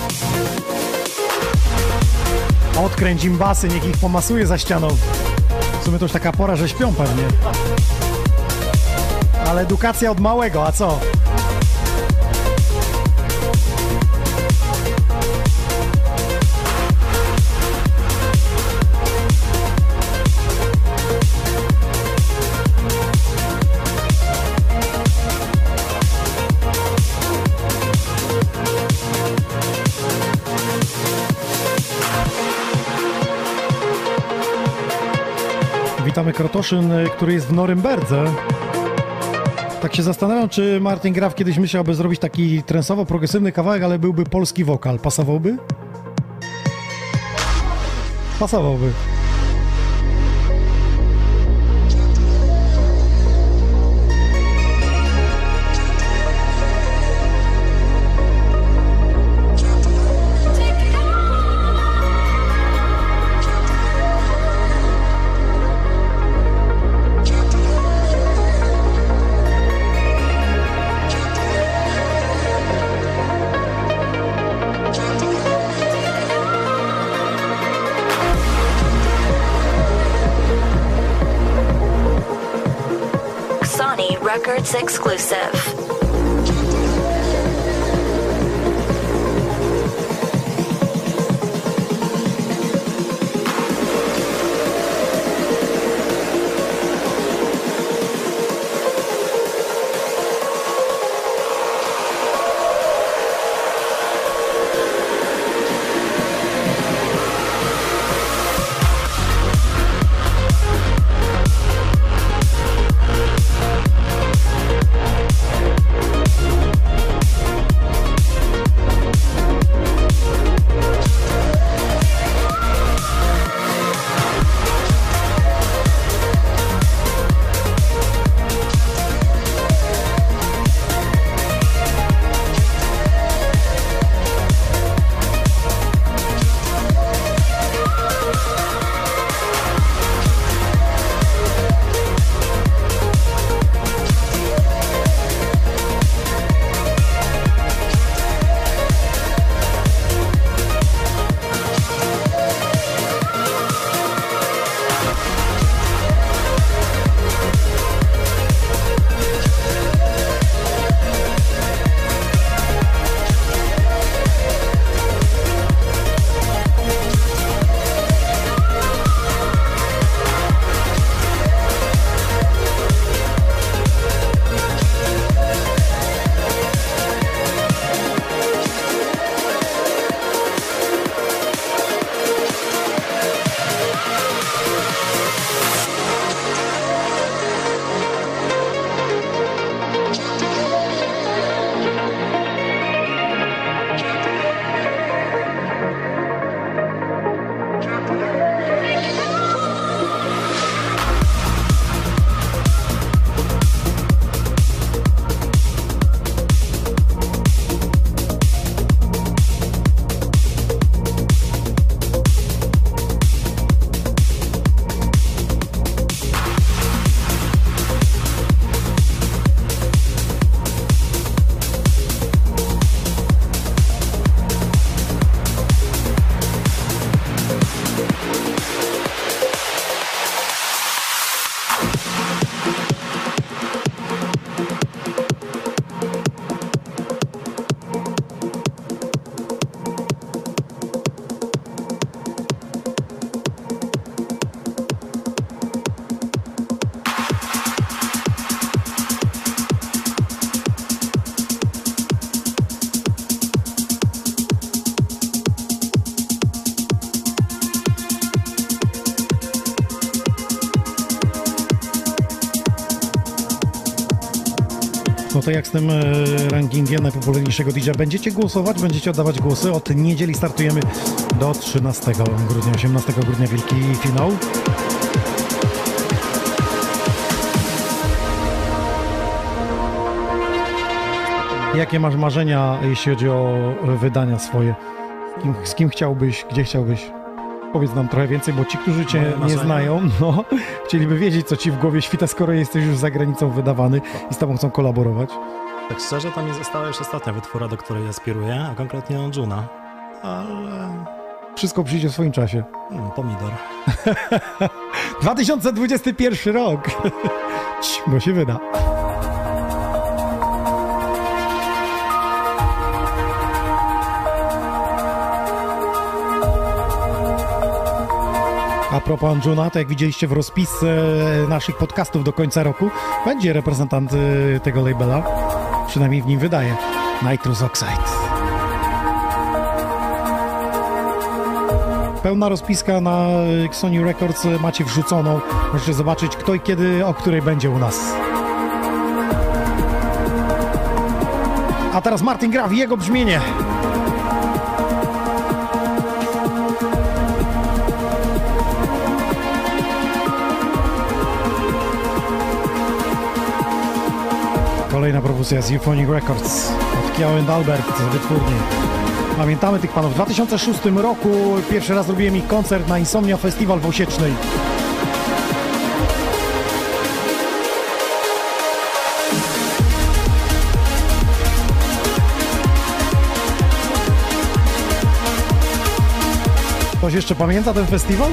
Odkręć im basy, niech ich pomasuje za ścianą. W sumie to już taka pora, że śpią pewnie. Ale edukacja od małego, a co? Witamy Krotoszyn, y, który jest w Norymberdze. Tak się zastanawiam, czy Martin Graf kiedyś myślałby zrobić taki trensowo-progresywny kawałek, ale byłby polski wokal. Pasowałby? Pasowałby. Records exclusive. To jak z tym e, rankingiem najpopularniejszego DJ? Będziecie głosować, będziecie oddawać głosy. Od niedzieli startujemy do 13 grudnia, 18 grudnia wielki finał. Jakie masz marzenia, jeśli chodzi o wydania swoje? Z kim, z kim chciałbyś, gdzie chciałbyś? Powiedz nam trochę więcej, bo ci, którzy cię nie znają, no, chcieliby wiedzieć, co ci w głowie świta, skoro jesteś już za granicą wydawany i z tobą chcą kolaborować. Tak szczerze, to mi została już ostatnia wytwóra, do której aspiruję, a konkretnie Juna. Ale... Wszystko przyjdzie w swoim czasie. Hmm, pomidor. 2021 rok! Bo się wyda. A propos Anjuna, to jak widzieliście w rozpisce naszych podcastów do końca roku, będzie reprezentant y, tego labela, przynajmniej w nim wydaje, Nitrous Oxide. pełna rozpiska na Sony Records macie wrzuconą. Możecie zobaczyć kto i kiedy, o której będzie u nas. A teraz Martin Graf i jego brzmienie. Kolejna propozycja z Euphonic Records od and Albert wytwórni. Pamiętamy tych panów. W 2006 roku pierwszy raz robiłem ich koncert na Insomnia Festival w Osiecznej. Ktoś jeszcze pamięta ten festiwal?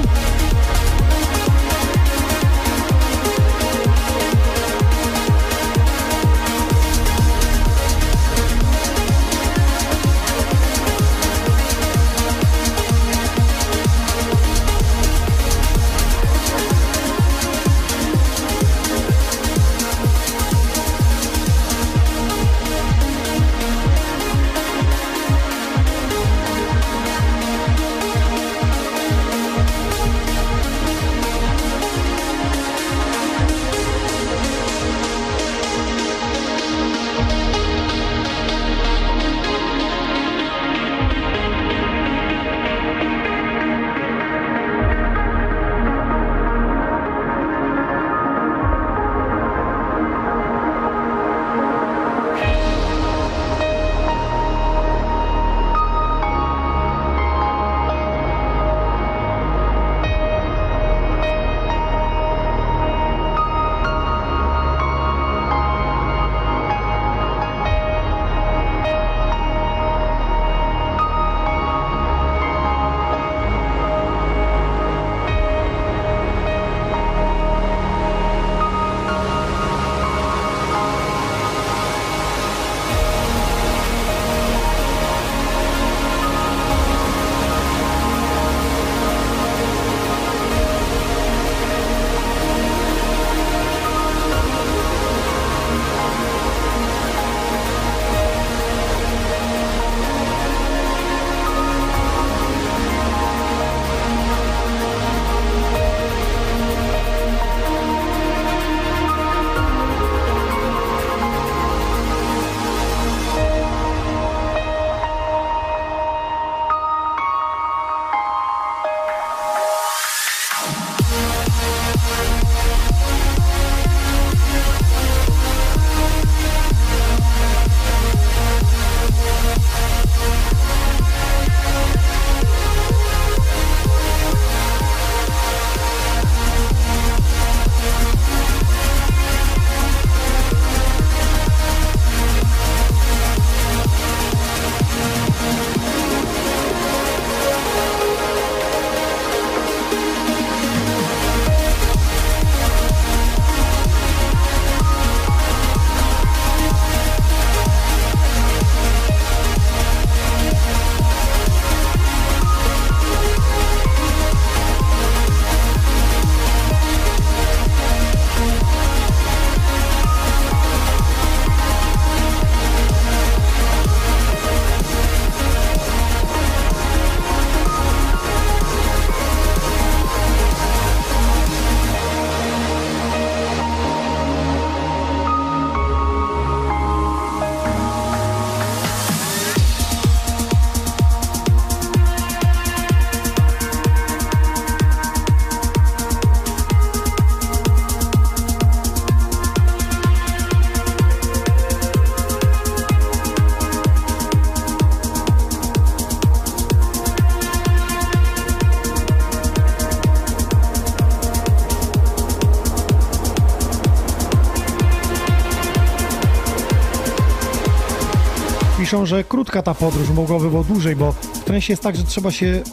Piszą, że krótka ta podróż, mogłaby było dłużej, bo w trensie jest tak, że trzeba się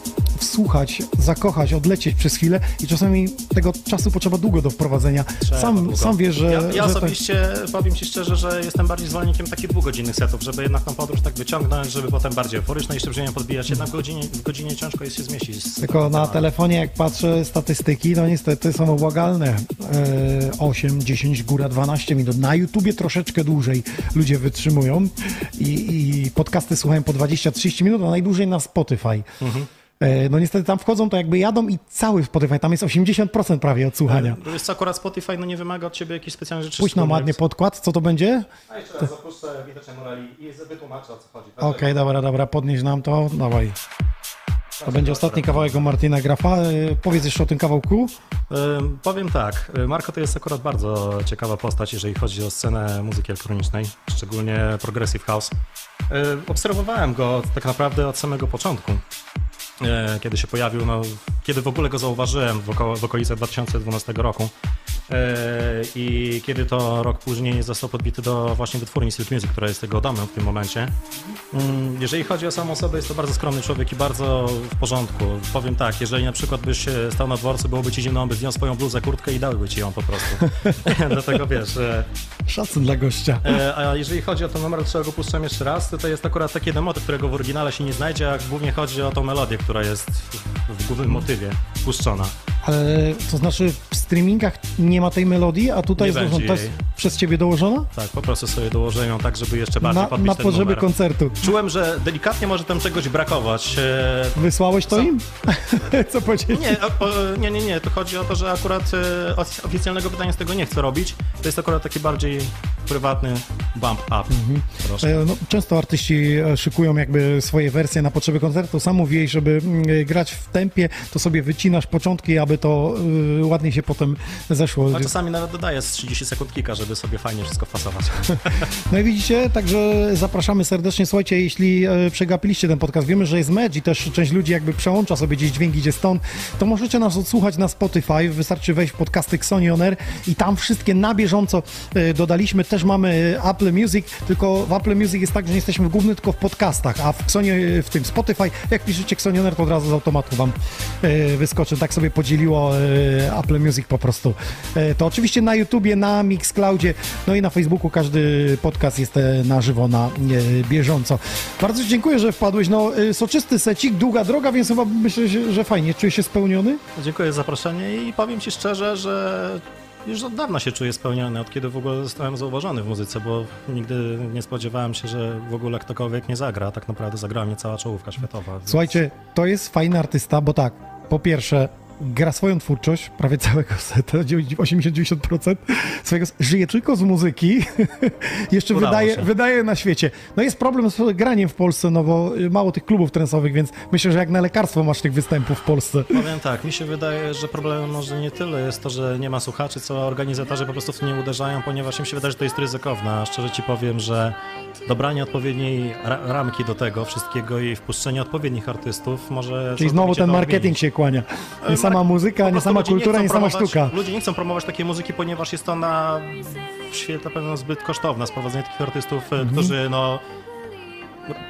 wsłuchać, zakochać, odlecieć przez chwilę i czasami tego czasu potrzeba długo do wprowadzenia. Trzeba sam, długo. sam wiesz, że... Ja, ja że tak- osobiście powiem Ci szczerze, że jestem bardziej zwolennikiem takich dwugodzinnych setów, żeby jednak tą podróż tak wyciągnąć, żeby potem bardziej euforyczne i szybciej podbijać. Jednak w godzinie, w godzinie ciężko jest się zmieścić. Tylko na telefonie, jak patrzę statystyki, no niestety są obłagalne. E, 8, 10, góra 12 minut. Na YouTubie troszeczkę dłużej ludzie wytrzymują i, i podcasty słuchają po 20-30 minut, a najdłużej na Spotify. Mhm. E, no niestety tam wchodzą, to jakby jadą i cały Spotify, tam jest 80% prawie odsłuchania. To jest akurat Spotify no nie wymaga od ciebie jakichś specjalnych rzeczy. Puść nam ładnie podkład, co to będzie? A jeszcze raz zapuszczę widocznie Morali i wytłumaczę o co chodzi. Okej, okay, dobra, dobra, podnieś nam to, dawaj. To będzie ostatni kawałek o Martina Grafa. E, powiedz jeszcze o tym kawałku. Powiem tak, Marko to jest akurat bardzo ciekawa postać, jeżeli chodzi o scenę muzyki elektronicznej, szczególnie Progressive House. Obserwowałem go tak naprawdę od samego początku. E, kiedy się pojawił, no, kiedy w ogóle go zauważyłem w, oko, w okolicy 2012 roku. E, I kiedy to rok później został podbity do właśnie wytwórni Silk Music, która jest tego domem w tym momencie. Mm, jeżeli chodzi o samą osobę, jest to bardzo skromny człowiek i bardzo w porządku. Powiem tak, jeżeli na przykład byś stał na dworcu, byłoby ci zimno, on by zdjął swoją bluzę, kurtkę i dałby ci ją po prostu. Dlatego wiesz... Szacun dla gościa. E, a jeżeli chodzi o ten numer, dlaczego go puszczam jeszcze raz, to, to jest akurat taki demo, którego w oryginale się nie znajdzie, a głównie chodzi o tą melodię, która jest w głównym motywie puszczona. Ale to znaczy w streamingach nie ma tej melodii, a tutaj nie jest, jest przez ciebie dołożona? Tak, po prostu sobie dołożę ją tak, żeby jeszcze bardziej na, podbić Na potrzeby numer. koncertu. Czułem, że delikatnie może tam czegoś brakować. E, Wysłałeś to Co? im? Co powiedzieli? Nie, o, o, nie, nie, nie, to chodzi o to, że akurat e, ofic- oficjalnego wydania z tego nie chcę robić. To jest akurat taki bardziej prywatny bump up. troszkę. E, No, często artyści e, szykują jakby swoje wersje na potrzeby koncertu. Sam mówiłeś, żeby mm, e, grać w tempie, to sobie wycinasz początki, aby to y, ładnie się potem zeszło. A czasami nawet dodaję z 30 sekund żeby sobie fajnie wszystko fasować. No i widzicie, także zapraszamy serdecznie. Słuchajcie, jeśli przegapiliście ten podcast, wiemy, że jest mecz i też część ludzi jakby przełącza sobie gdzieś dźwięk idzie stąd, to możecie nas odsłuchać na Spotify. Wystarczy wejść w podcasty Xoni On Air i tam wszystkie na bieżąco e, dodaliśmy. Też mamy e, Apple Music, tylko w Apple Music jest tak, że nie jesteśmy główny tylko w podcastach, a w Xonie, w tym Spotify, jak piszecie Xoni On Air, to od razu z automatu wam e, wyskoczy. Tak sobie podzieliło e, Apple Music po prostu. E, To oczywiście na YouTubie, na Mixcloudzie, no i na Facebooku każdy podcast jest e, na żywo, na e, bieżąco. Bardzo dziękuję, że wpadłeś. No, e, soczysty secik, długa droga, więc chyba myślę, że- fajnie. Czujesz się spełniony? Dziękuję za zaproszenie i powiem Ci szczerze, że już od dawna się czuję spełniony, od kiedy w ogóle zostałem zauważony w muzyce, bo nigdy nie spodziewałem się, że w ogóle ktokolwiek nie zagra. Tak naprawdę zagrała mnie cała czołówka światowa. więc- Słuchajcie, to jest fajny artysta, bo tak, po pierwsze, gra swoją twórczość, prawie całego seta, 80-90% swojego, żyje tylko z muzyki, jeszcze Udało wydaje, się. wydaje na świecie. No jest problem z graniem w Polsce, no bo y, mało tych klubów trensowych, więc myślę, że jak na lekarstwo masz tych występów w Polsce. Powiem tak, mi się wydaje, że problemem może nie tyle jest to, że nie ma słuchaczy, co organizatorzy po prostu w to nie uderzają, ponieważ im się wydaje, że to jest ryzykowne. A szczerze ci powiem, że dobranie odpowiedniej ra ramki do tego wszystkiego i wpuszczenie odpowiednich artystów może... Czyli znowu ten marketing odmienić. się kłania. Nie sama mark- muzyka, nie sama nie kultura, chcą nie sama sztuka. Ludzie nie chcą promować takiej muzyki, ponieważ jest ona w świetle pewno zbyt kosztowna. Sprowadzenie takich artystów, Mhm. e, którzy no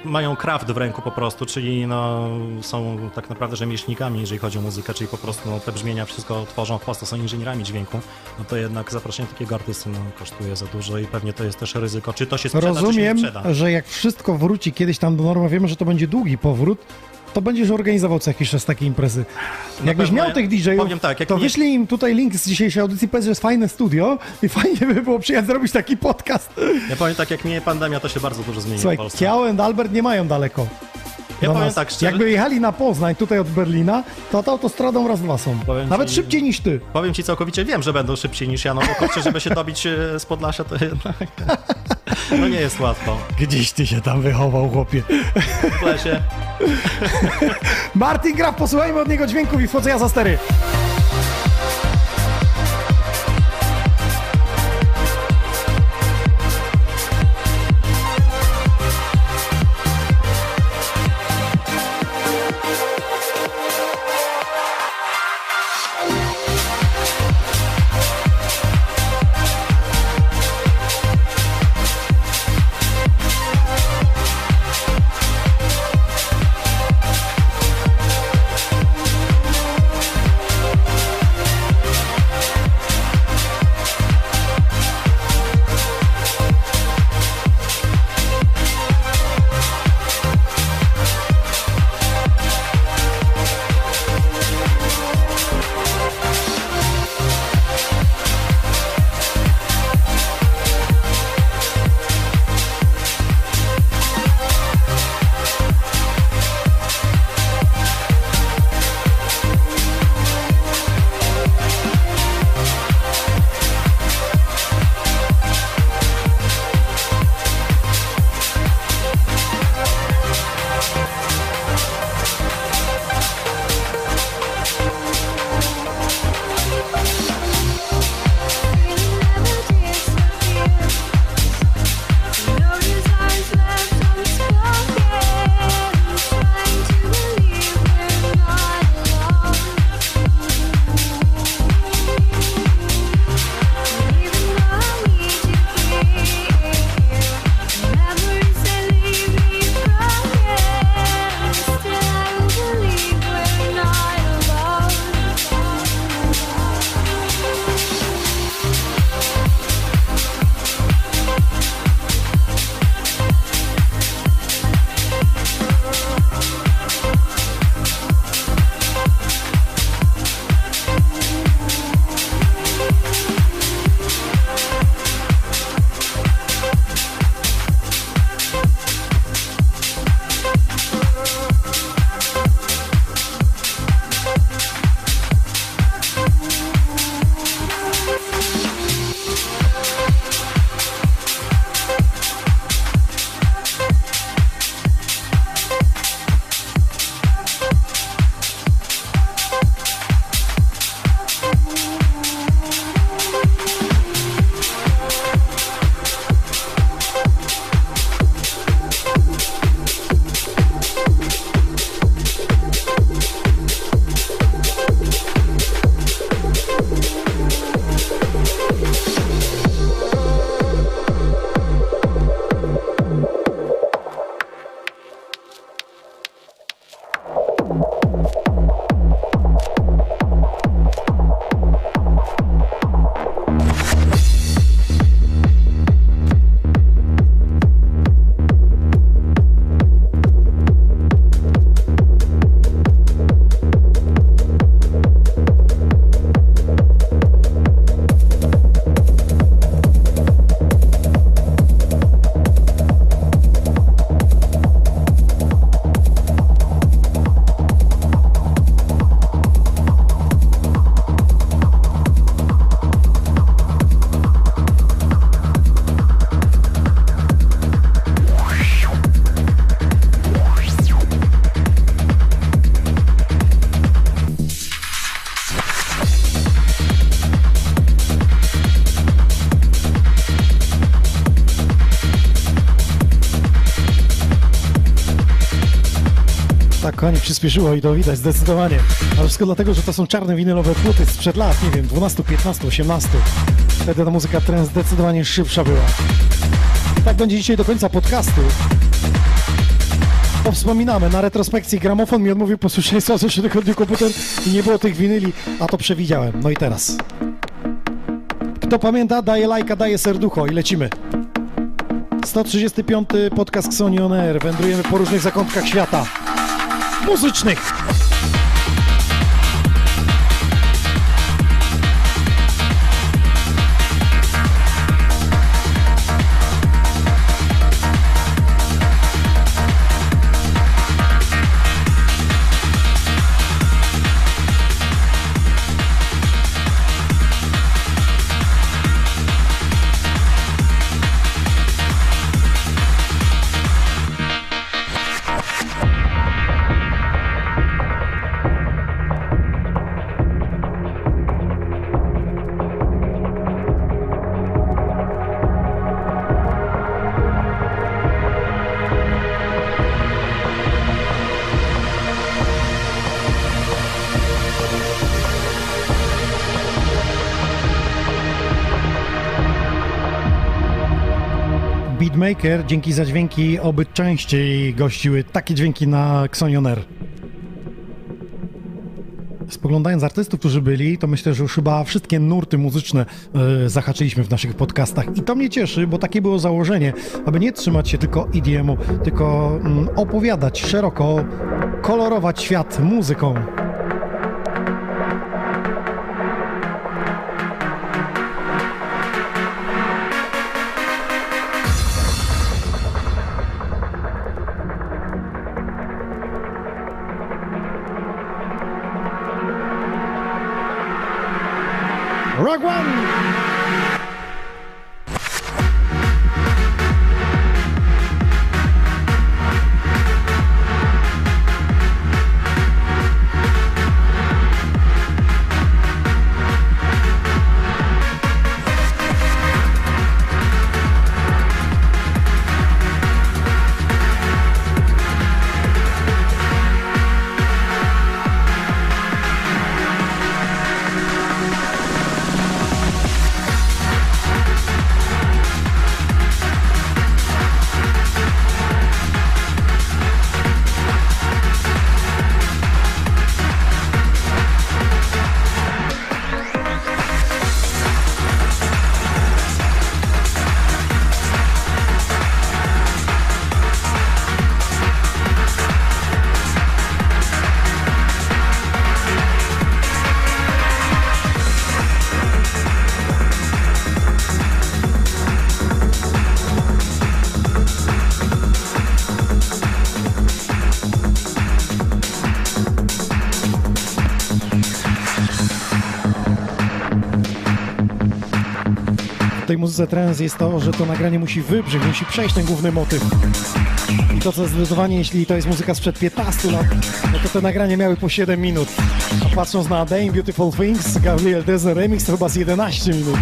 mają kraft w ręku po prostu, czyli no, są tak naprawdę rzemieślnikami, jeżeli chodzi o muzykę, czyli po prostu no, te brzmienia wszystko tworzą w Polsce, są inżynierami dźwięku, no to jednak zaproszenie takiego artysty no, kosztuje za dużo i pewnie to jest też ryzyko, czy to się sprzeda, Rozumiem, czy się nie sprzeda. że jak wszystko wróci kiedyś tam do normy, wiemy, że to będzie długi powrót, to będziesz organizował co jakiś czas takie imprezy. Jakbyś pewno miał tych DJ-ów, tak, jak to nie- wyślij im tutaj link z dzisiejszej audycji, powiedz, że jest fajne studio i fajnie by było przyjechać zrobić taki podcast. Ja powiem tak, jak minie pandemia, to się bardzo dużo zmieni Słuchaj, w Polsce. Kiao and Albert nie mają daleko. Ja powiem nas. tak szczerze- Jakby jechali na Poznań, tutaj od Berlina, to to autostradą raz, dwa są. Powiem Nawet ci- szybciej niż ty. Powiem ci całkowicie, wiem, że będą szybciej niż ja, no bo kurczę, żeby się dobić e, z Podlasia, to jednak no nie jest łatwo. Gdzieś ty się tam wychował, chłopie. W lesie. Martin Graf, posłuchajmy od niego dźwięków i wchodzę ja za stery. Kochani, przyspieszyło i to widać zdecydowanie. Ale wszystko dlatego, że to są czarne winylowe płyty sprzed lat, nie wiem, 12, 15, 18. Wtedy ta muzyka trend zdecydowanie szybsza była. Tak będzie dzisiaj do końca podcastu. Wspominamy, na retrospekcji gramofon mi odmówił posłuszeństwa w zeszłym tygodniu komputer i nie było tych winyli, a to przewidziałem. No i teraz. Kto pamięta, daje lajka, daje serducho i lecimy. 135 podcast Xoni On Air. Wędrujemy po różnych zakątkach świata muzycznych. Beatmaker, dzięki za dźwięki, oby częściej gościły takie dźwięki na Xonioner. Spoglądając artystów, którzy byli, to myślę, że już chyba wszystkie nurty muzyczne e, zahaczyliśmy w naszych podcastach. I to mnie cieszy, bo takie było założenie, aby nie trzymać się tylko EDM-u, tylko mm, opowiadać szeroko, kolorować świat muzyką. Aguante! Muzyce trance jest to, że to nagranie musi wybrzeć, musi przejść ten główny motyw. I to co zdecydowanie, jeśli to jest muzyka sprzed 15 lat, no to te nagrania miały po 7 minut. A patrząc na Dame Beautiful Things, Gabriel Desner Remix to chyba z 11 minut.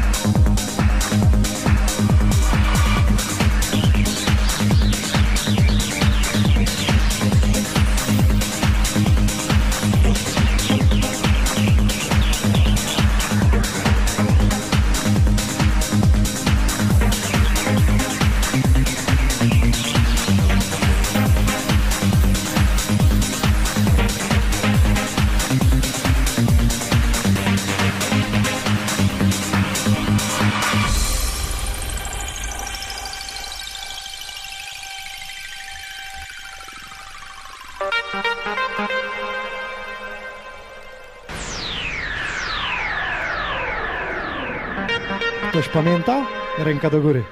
Pamięta? Ręka do góry.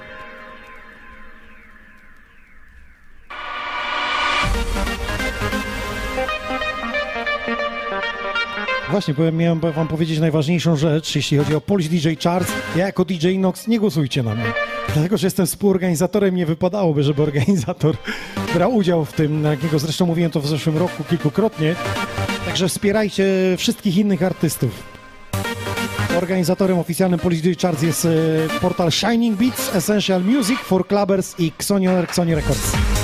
Właśnie, powiem, miałem wam powiedzieć najważniejszą rzecz, jeśli chodzi o Polish DJ Charts. Ja jako DJ Nox nie głosujcie na mnie. Dlatego, że jestem współorganizatorem, nie wypadałoby, żeby organizator brał udział w tym, na jakiego zresztą mówiłem to w zeszłym roku kilkukrotnie. Także wspierajcie wszystkich innych artystów. Organizatorem oficjalnym Police Day Charts jest e, portal Shining Beats, Essential Music for Clubbers i Xonion Xoni Records.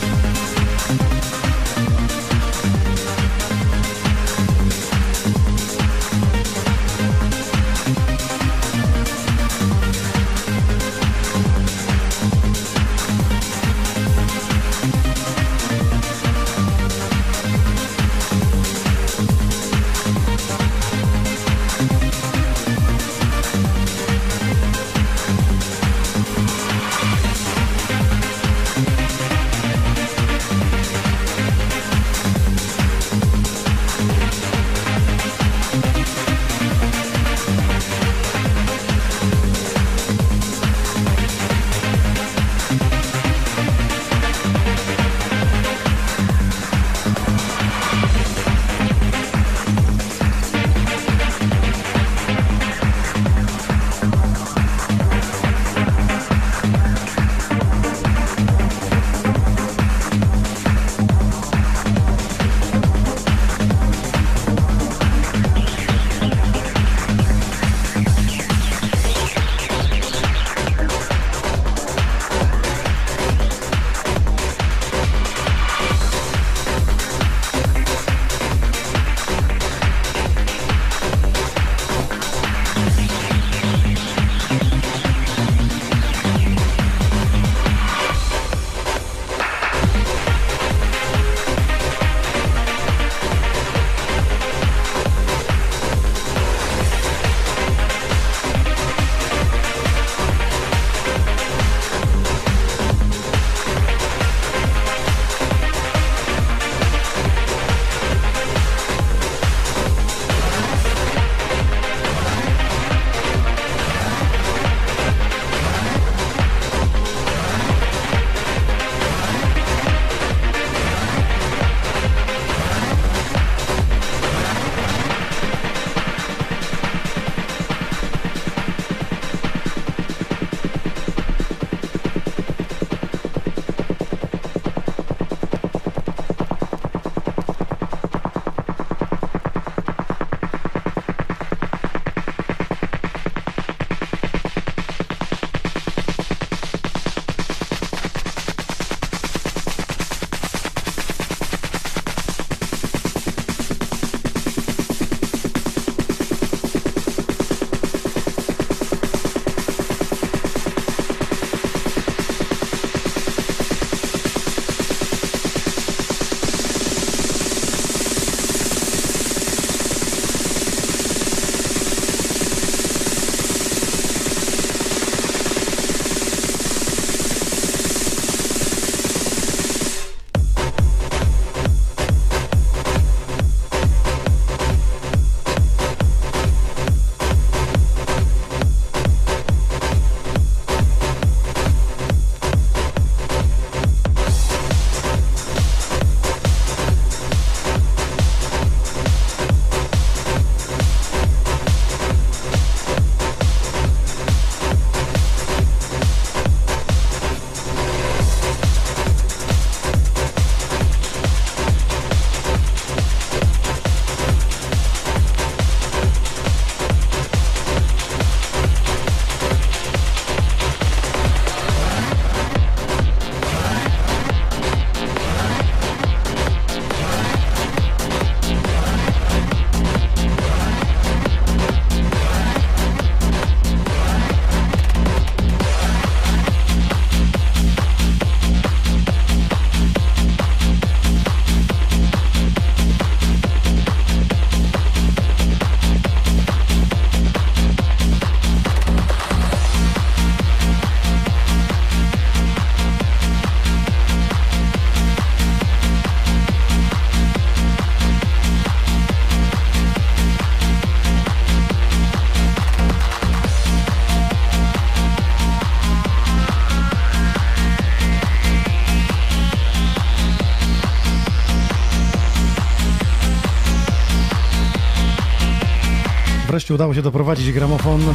Wreszcie udało się doprowadzić gramofon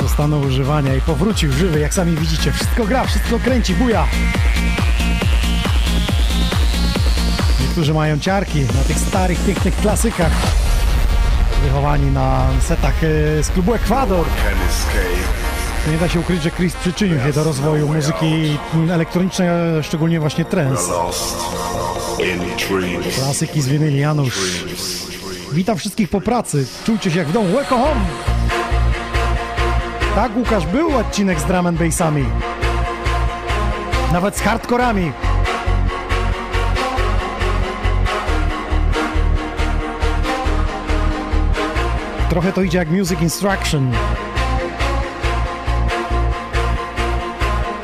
do stanu używania i powrócił żywy, jak sami widzicie. Wszystko gra, wszystko kręci, buja. Niektórzy mają ciarki na tych starych, pięknych klasykach. Wychowani na setach e, z klubu Ekwador. Nie da się ukryć, że Chris przyczynił się do rozwoju muzyki elektronicznej, szczególnie właśnie trance. Klasyki z winyli Janusz. Witam wszystkich po pracy. Czujcie się jak w domu. Welcome home! Tak, Łukasz, był odcinek z drum and bassami. Nawet z hardkorami. Trochę to idzie jak Music Instruction.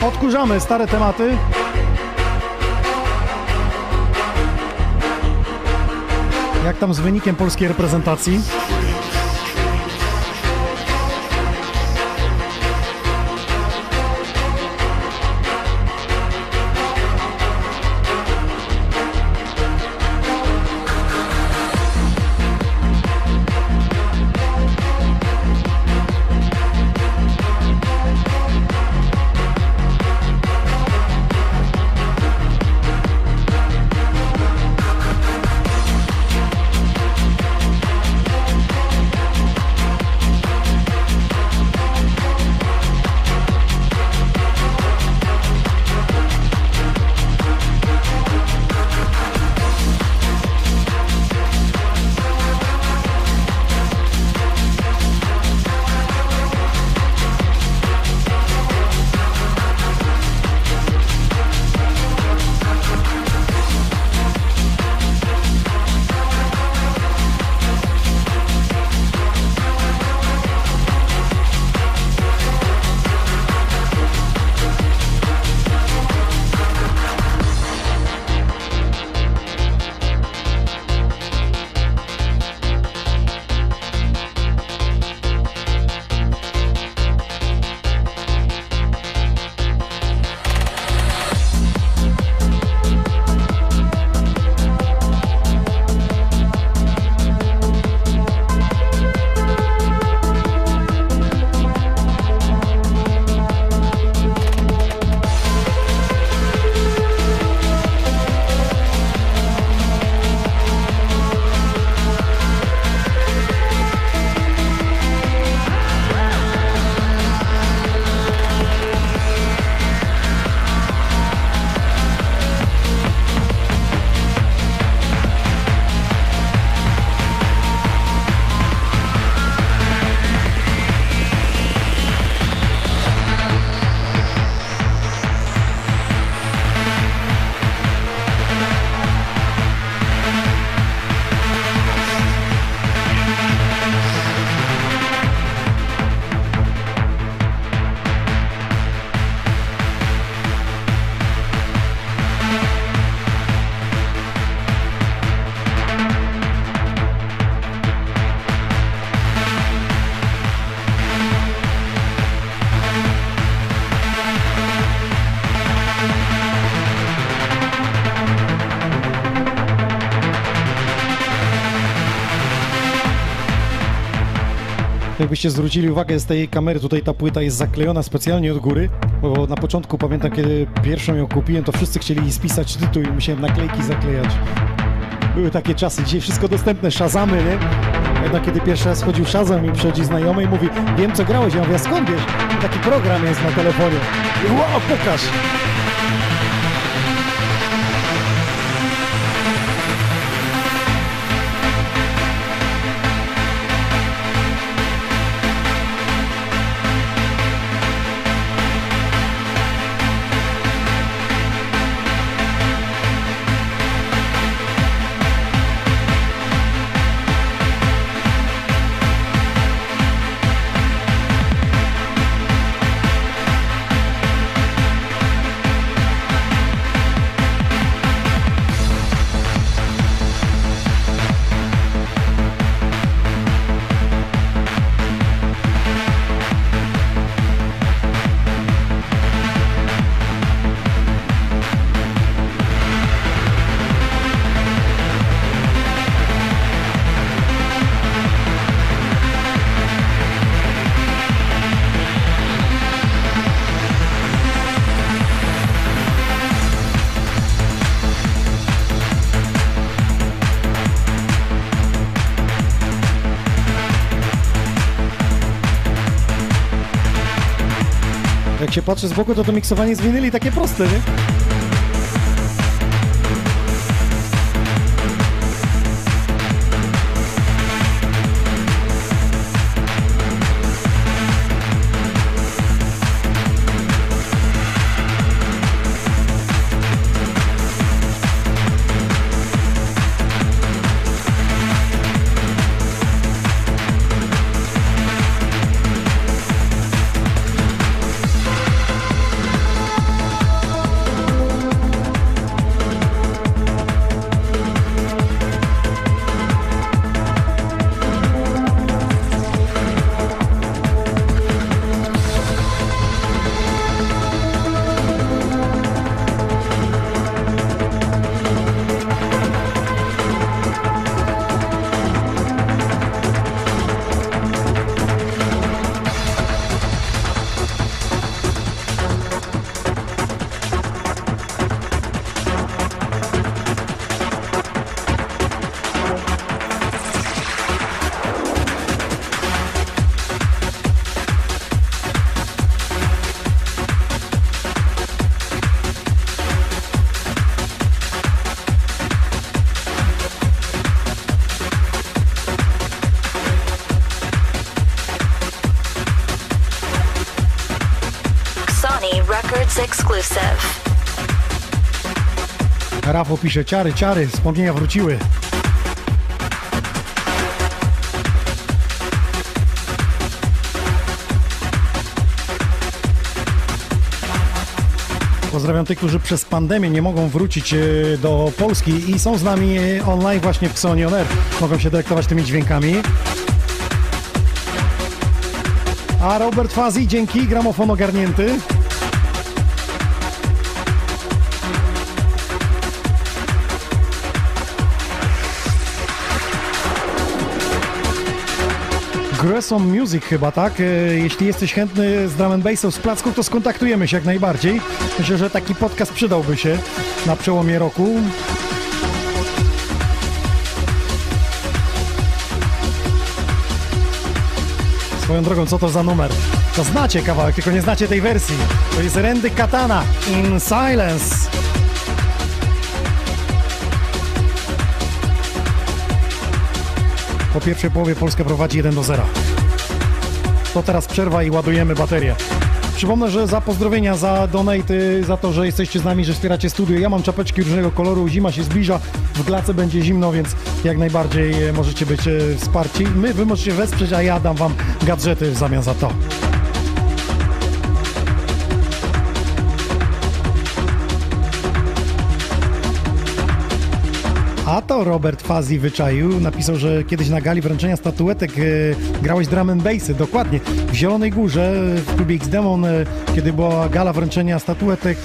Odkurzamy stare tematy. Jak tam z wynikiem polskiej reprezentacji? Jakbyście zwrócili uwagę z tej kamery, tutaj ta płyta jest zaklejona specjalnie od góry, bo na początku pamiętam, kiedy pierwszą ją kupiłem, to wszyscy chcieli spisać tytuł i musiałem naklejki zaklejać. Były takie czasy, dzisiaj wszystko dostępne, szazamy, nie? Jednak kiedy pierwszy raz chodził Shazam i przychodzi znajomy i mówi, wiem co grałeś, ja mówię, skąd wiesz? Taki program jest na telefonie. I, wow, pokaż! Się patrzy z boku, to to miksowanie z winyli takie proste, nie? Rafał pisze, ciary, ciary, wspomnienia wróciły. Pozdrawiam tych, którzy przez pandemię nie mogą wrócić e, do Polski i są z nami online właśnie w Xoni On Air. Mogą się delektować tymi dźwiękami. A Robert Fazi, dzięki, gramofon ogarnięty. Gresson Music chyba, tak? E, jeśli jesteś chętny z drum and bassów z placków, to skontaktujemy się jak najbardziej. Myślę, że taki podcast przydałby się na przełomie roku. Swoją drogą, co to za numer? To znacie kawałek, tylko nie znacie tej wersji. To jest Randy Katana in Silence. Po pierwszej połowie Polska prowadzi 1 do 0. To teraz przerwa i ładujemy baterię. Przypomnę, że za pozdrowienia, za donate, za to, że jesteście z nami, że wspieracie studio. Ja mam czapeczki różnego koloru, zima się zbliża, w glace będzie zimno, więc jak najbardziej możecie być e, wsparci. My, wy możecie wesprzeć, a ja dam wam gadżety w zamian za to. A to Robert Fazi wyczaił. Napisał, że kiedyś na gali wręczenia statuetek e, grałeś drum and bassy. Dokładnie. W Zielonej Górze, w klubie X-Demon, e, kiedy była gala wręczenia statuetek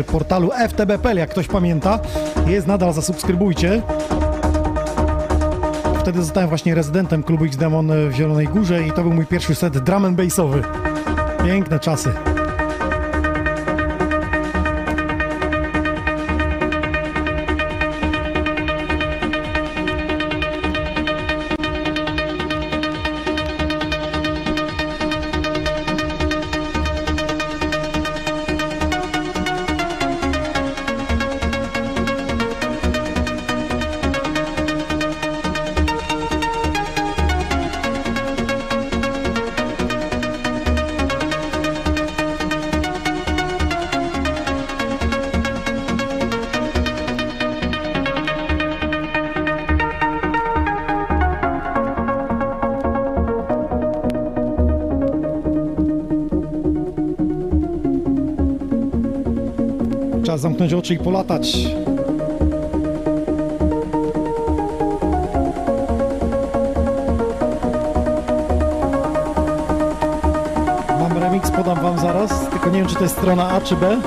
e, portalu FTB.pl, jak ktoś pamięta. Jest nadal, zasubskrybujcie. Wtedy zostałem właśnie rezydentem klubu X-Demon w Zielonej Górze i to był mój pierwszy set drum and bassowy. Piękne czasy. Zamknąć oczy i polatać. Mam remix, podam wam zaraz, tylko nie wiem czy to jest strona A czy B.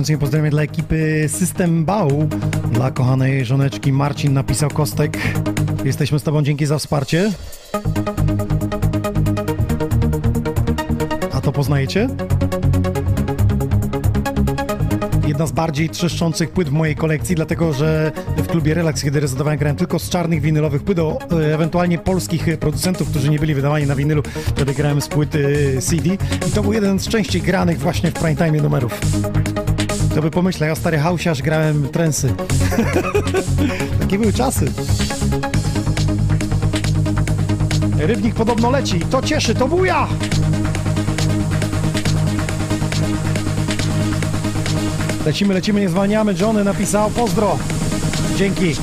gorącymi dla ekipy System Bał. Dla kochanej żoneczki Marcin napisał Kostek. Jesteśmy z Tobą, dzięki za wsparcie. A to poznajecie? jedna z bardziej trzeszczących płyt w mojej kolekcji, dlatego że w klubie Relax, kiedy rezydowałem, grałem tylko z czarnych winylowych płyt, o, e, ewentualnie polskich producentów, którzy nie byli wydawani na winylu, wtedy grałem z płyty CD i to był jeden z częściej granych właśnie w prime time numerów. To by pomyślał, ja stary hausiarz grałem trensy. Takie były czasy. Rybnik podobno leci. To cieszy, to buja! Lecimy, lecimy, nie zwalniamy. Johnny napisał pozdro. Dzięki.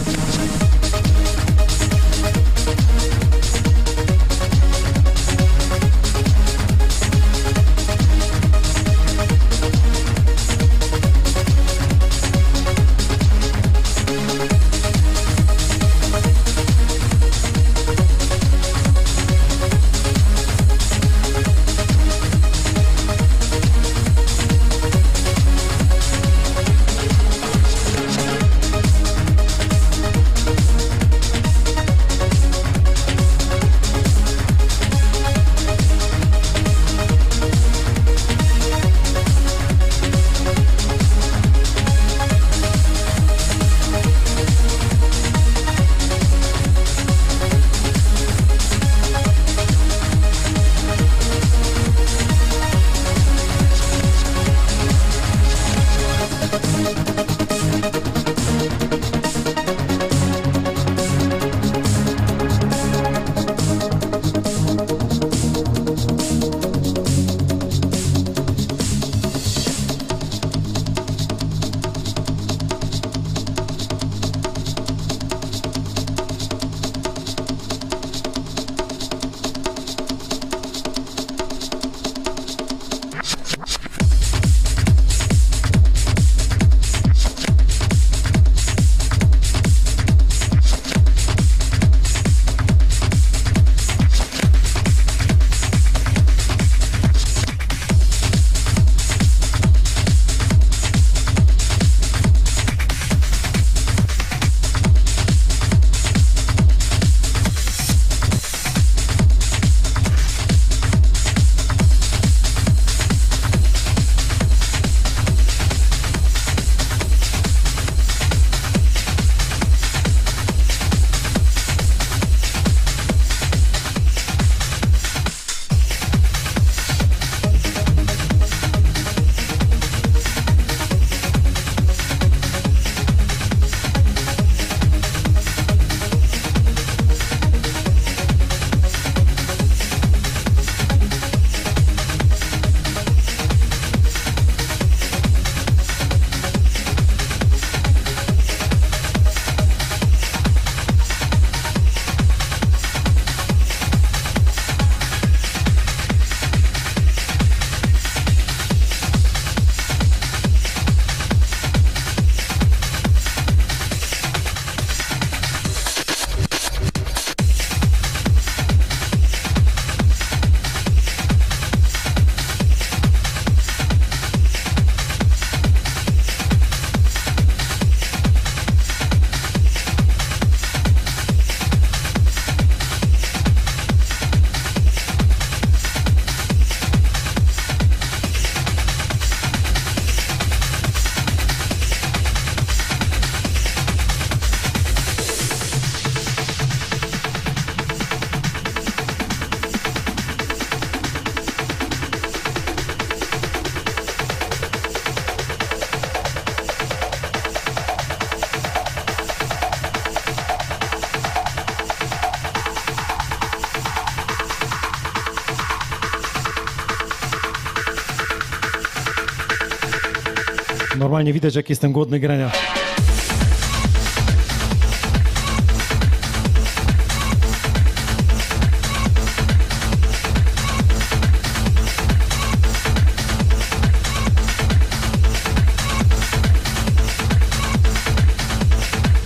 Normalnie widać, jak jestem głodny grania.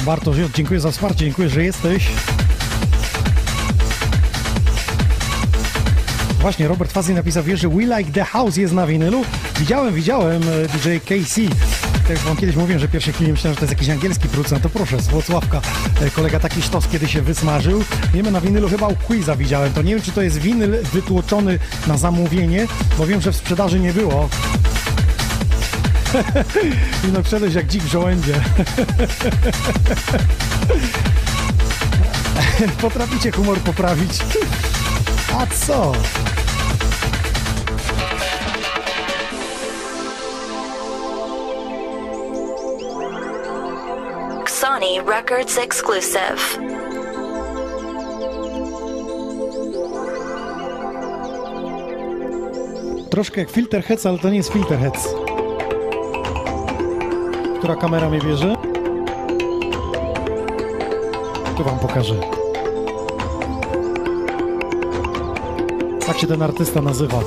Bartosz, dziękuję za wsparcie, dziękuję, że jesteś. Właśnie, Robert Fazy napisał, że We Like The House jest na winylu? Widziałem, widziałem, e, DJ KC. Tak jak wam kiedyś mówiłem, że pierwszy chwili myślałem, że to jest jakiś angielski producent, to proszę, z Włocławka. E, kolega taki sztos kiedy się wysmażył. Wiemy, na winylu chyba u Quiza widziałem. To nie wiem, czy to jest winyl wytłoczony na zamówienie, bo wiem, że w sprzedaży nie było. I no przedeś jak dzik w żołędzie. Potraficie humor poprawić. A co? Records exclusive. Troszkę jak Filterheads, ale to nie jest Filterheads. Która kamera mnie bierze? Tu wam pokażę. Tak się ten artysta nazywa.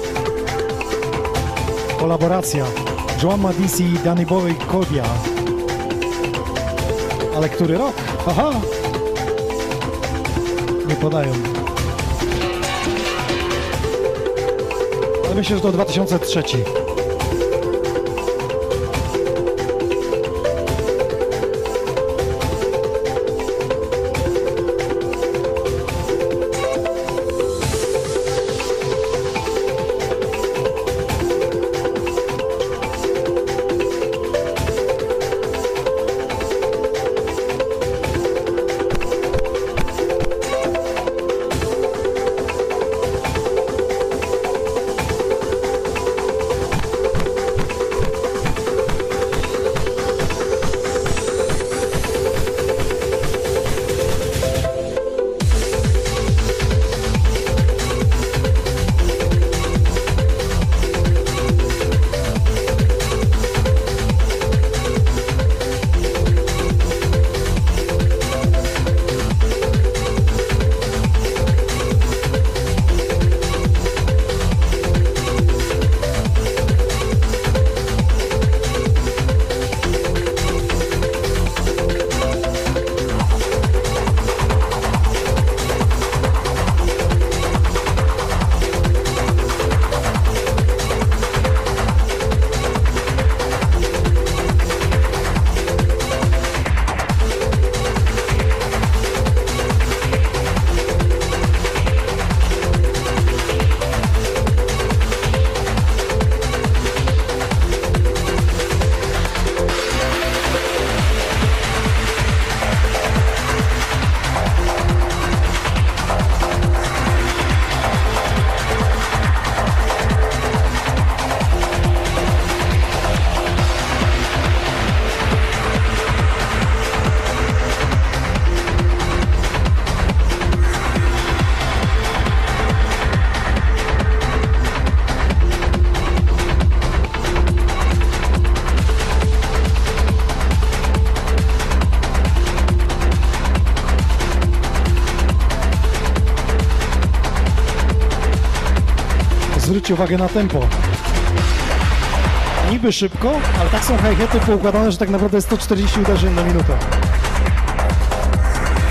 Kolaboracja. Joan Madisi, Danny Boy, Kodia. Ale który rok? Aha! Nie podają. Ale myślę, że to 2003. zwróćcie uwagę na tempo. Niby szybko, ale tak są hi-haty poukładane, że tak naprawdę jest 140 uderzeń na minutę.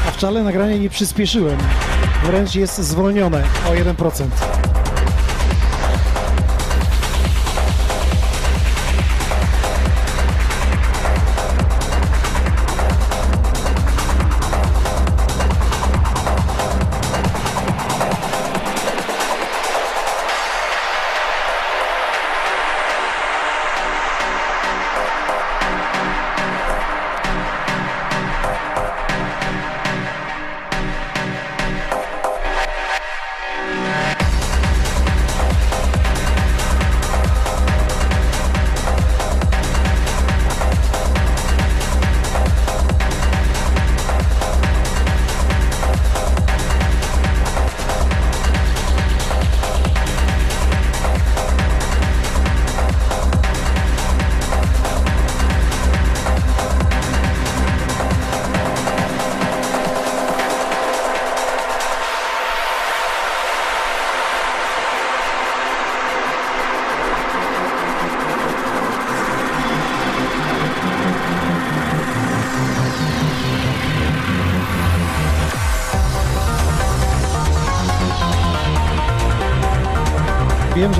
A wcale nagranie nie przyspieszyłem. Wręcz jest zwolnione o 1%.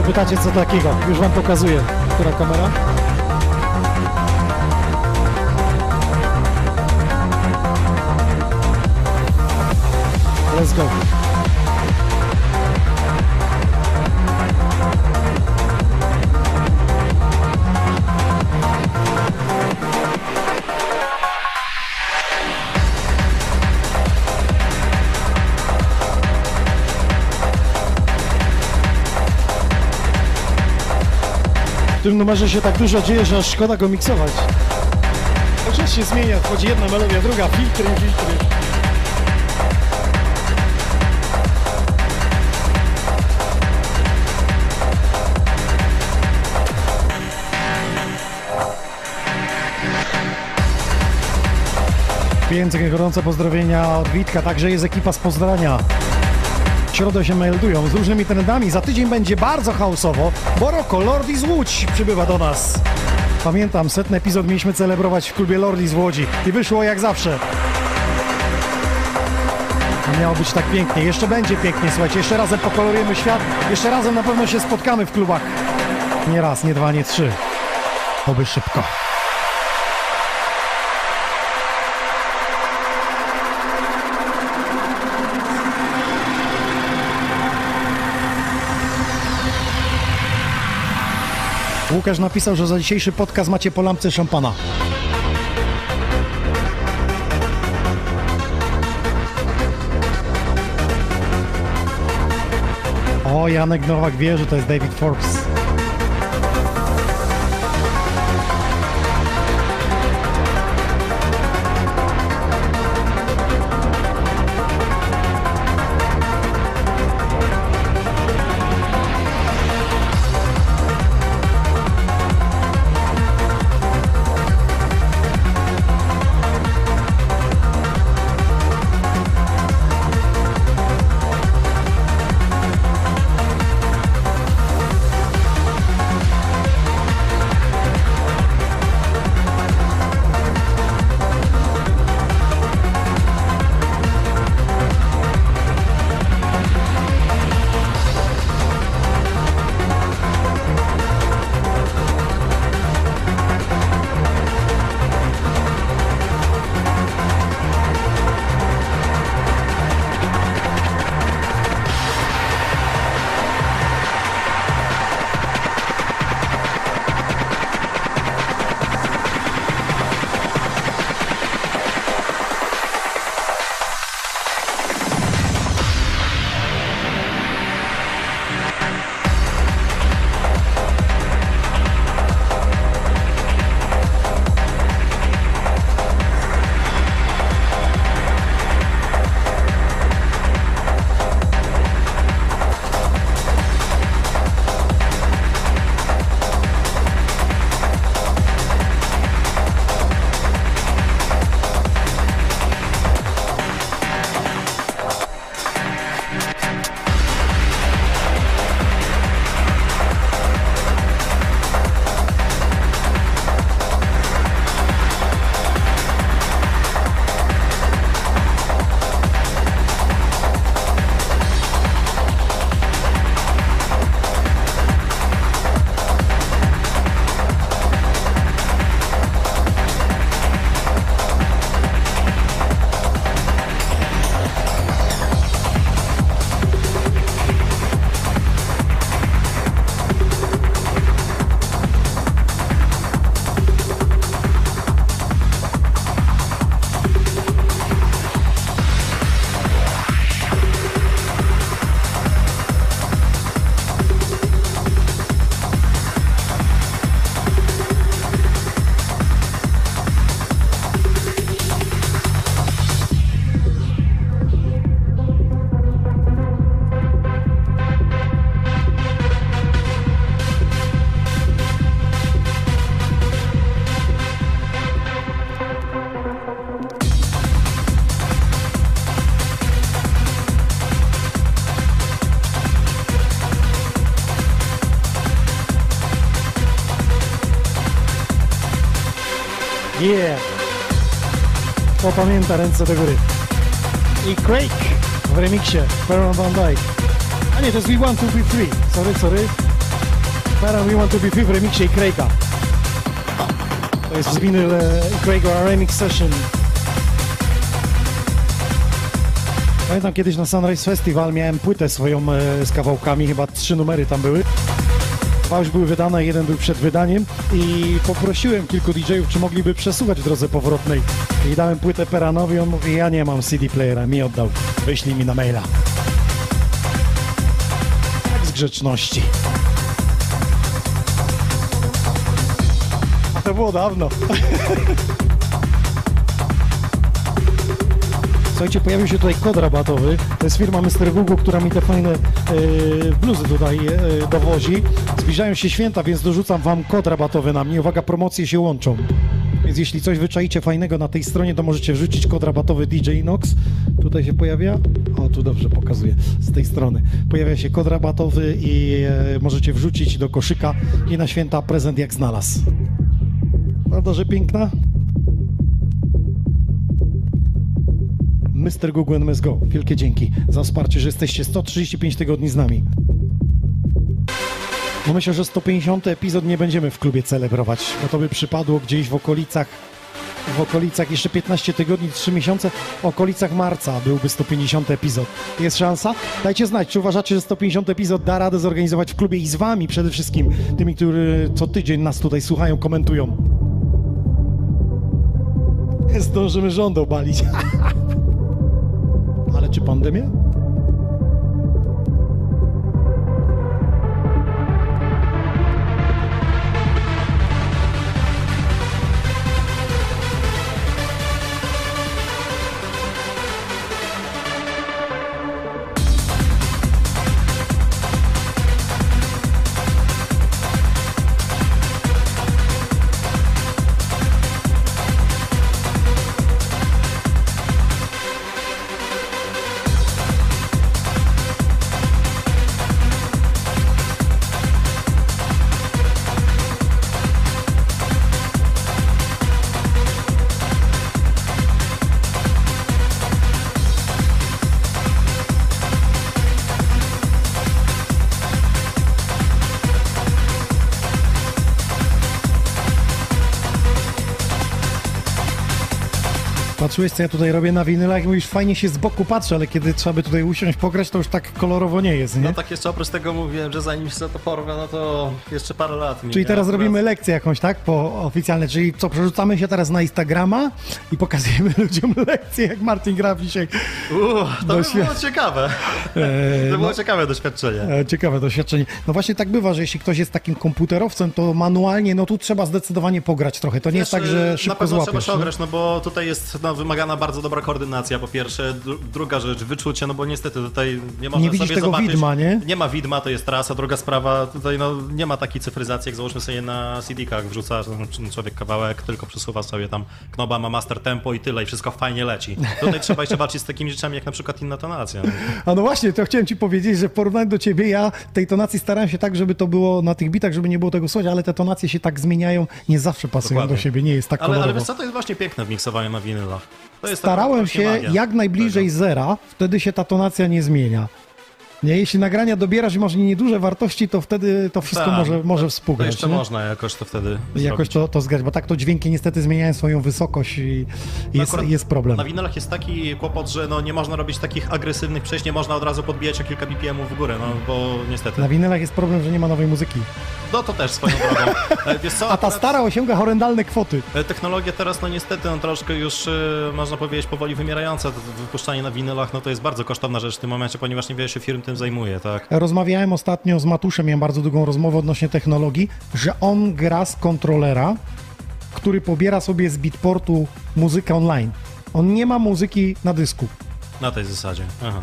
Pytacie co takiego. Już wam pokazuję. Która kamera? Tym numerze się tak dużo dzieje, że aż szkoda go miksować. Czas się zmienia, wchodzi jedna melodia, druga, filtry, filtry. Pięknie gorące pozdrowienia od Witka, także jest ekipa z Pozdrania. W środę się meldują z różnymi trendami. Za tydzień będzie bardzo chaosowo, bo Roko Lordi z Łódź przybywa do nas. Pamiętam, setny epizod mieliśmy celebrować w klubie Lordi z Łodzi i wyszło jak zawsze. Miało być tak pięknie, jeszcze będzie pięknie, słuchajcie, jeszcze razem pokolorujemy świat, jeszcze razem na pewno się spotkamy w klubach. Nie raz, nie dwa, nie trzy. Oby szybko. Łukasz napisał, że za dzisiejszy podcast macie po lampce szampana. O, Janek Nowak wie, że to jest David Forbes. Pamięta ręce do góry? I Craig w remiksie Baron Van Dyke. A nie, to jest We Want To Be Free. Sorry, sorry. Baron We Want To Be Free w remiksie i Craiga. To jest z winyl Craiga Remix Session. Pamiętam kiedyś na Sunrise Festival miałem płytę swoją e, z kawałkami, chyba trzy numery tam były. Dwa już były wydane, jeden był przed wydaniem i poprosiłem kilku DJ-ów, czy mogliby przesuwać w drodze powrotnej. I dałem płytę Peranowi, on mówi, ja nie mam CD playera, mi oddał, wyślij mi na maila. Tak z grzeczności. A to było dawno. Słuchajcie, pojawił się tutaj kod rabatowy. To jest firma Mr. Google, która mi te fajne e, bluzy tutaj e, dowozi. Zbliżają się święta, więc dorzucam wam kod rabatowy na mnie. Uwaga, promocje się łączą. Więc jeśli coś wyczaicie fajnego na tej stronie, to możecie wrzucić kod rabatowy DJ Nox. Tutaj się pojawia. O, tu dobrze pokazuję z tej strony. Pojawia się kod rabatowy i e, możecie wrzucić do koszyka i na święta prezent jak znalazł. Prawda, że piękna? Mr. Google and Go. Wielkie dzięki za wsparcie, że jesteście 135 tygodni z nami. No myślę, że 150 epizod nie będziemy w klubie celebrować, bo to by przypadło gdzieś w okolicach w okolicach jeszcze 15 tygodni, 3 miesiące, w okolicach marca byłby 150 epizod. Jest szansa? Dajcie znać, czy uważacie, że 150 epizod da radę zorganizować w klubie i z wami przede wszystkim, tymi, którzy co tydzień nas tutaj słuchają, komentują. Zdążymy rząd obalić. Ale czy pandemię? Patrzyłeś, co ja tutaj robię na winylach i mówisz, fajnie się z boku patrzę, ale kiedy trzeba by tutaj usiąść, pograć, to już tak kolorowo nie jest, nie? No tak jeszcze oprócz tego mówiłem, że zanim się to porwę, no to jeszcze parę lat minie. Czyli teraz Akurat- robimy lekcję jakąś, tak? Po oficjalne, czyli co, przerzucamy się teraz na Instagrama i pokazujemy ludziom lekcję, jak Martin gra dzisiaj. Uff, to by było ciekawe. Eee, To było no, ciekawe doświadczenie. e, ciekawe doświadczenie. No właśnie tak bywa, że jeśli ktoś jest takim komputerowcem, to manualnie, no tu trzeba zdecydowanie pograć trochę. To nie jest Wiesz, tak, że na szybko pewno trzeba złapiesz. się nie? ograć, no bo tutaj jest no, wymagana bardzo dobra koordynacja po pierwsze. Dru- druga rzecz, wyczucie, no bo niestety tutaj nie można Nie widzisz sobie tego zobaczyć. widma, nie? Nie ma widma, to jest trasa. Druga sprawa, tutaj no, nie ma takiej cyfryzacji, jak załóżmy sobie na CD-kach wrzuca no, człowiek kawałek, tylko przesuwa sobie tam knoba, ma master tempo i tyle i wszystko fajnie leci. Tutaj trzeba jeszcze walczyć z takimi rzeczami jak na przykład inna tonacja. A no właśnie, to chciałem ci powiedzieć, że w porównaniu do ciebie, ja tej tonacji starałem się tak, żeby to było na tych bitach, żeby nie było tego słychać, ale te tonacje się tak zmieniają, nie zawsze pasują Dokładnie. do siebie, nie jest tak Ale, kolorowo. ale wiesz co, to jest właśnie piękne w miksowaniu na winylach. Starałem się magia jak najbliżej zera, wtedy się ta tonacja nie zmienia. Nie, jeśli nagrania dobierasz i masz nieduże wartości, to wtedy to wszystko Tak, może, może To współgrać. jeszcze nie? można jakoś to wtedy Jakoś zrobić. to, to zgrać, bo tak to dźwięki niestety zmieniają swoją wysokość i jest, Akurat jest problem. Na winylach jest taki kłopot, że no nie można robić takich agresywnych przejść, nie można od razu podbijać o kilka BPM w górę, no bo niestety. Na winylach jest problem, że nie ma nowej muzyki. No to też swoją drogą. E, Wiesz co, A ta stara osiąga horrendalne kwoty. e, Technologia teraz, no niestety, no troszkę już, e, można powiedzieć, powoli wymierająca. To Wypuszczanie na winylach, no to jest bardzo kosztowna rzecz w tym momencie, ponieważ niewiele się firm tym zajmuje, tak? Rozmawiałem ostatnio z Matuszem, miałem bardzo długą rozmowę odnośnie technologii, że on gra z kontrolera, który pobiera sobie z bitportu muzykę online. On nie ma muzyki na dysku. Na tej zasadzie. Aha.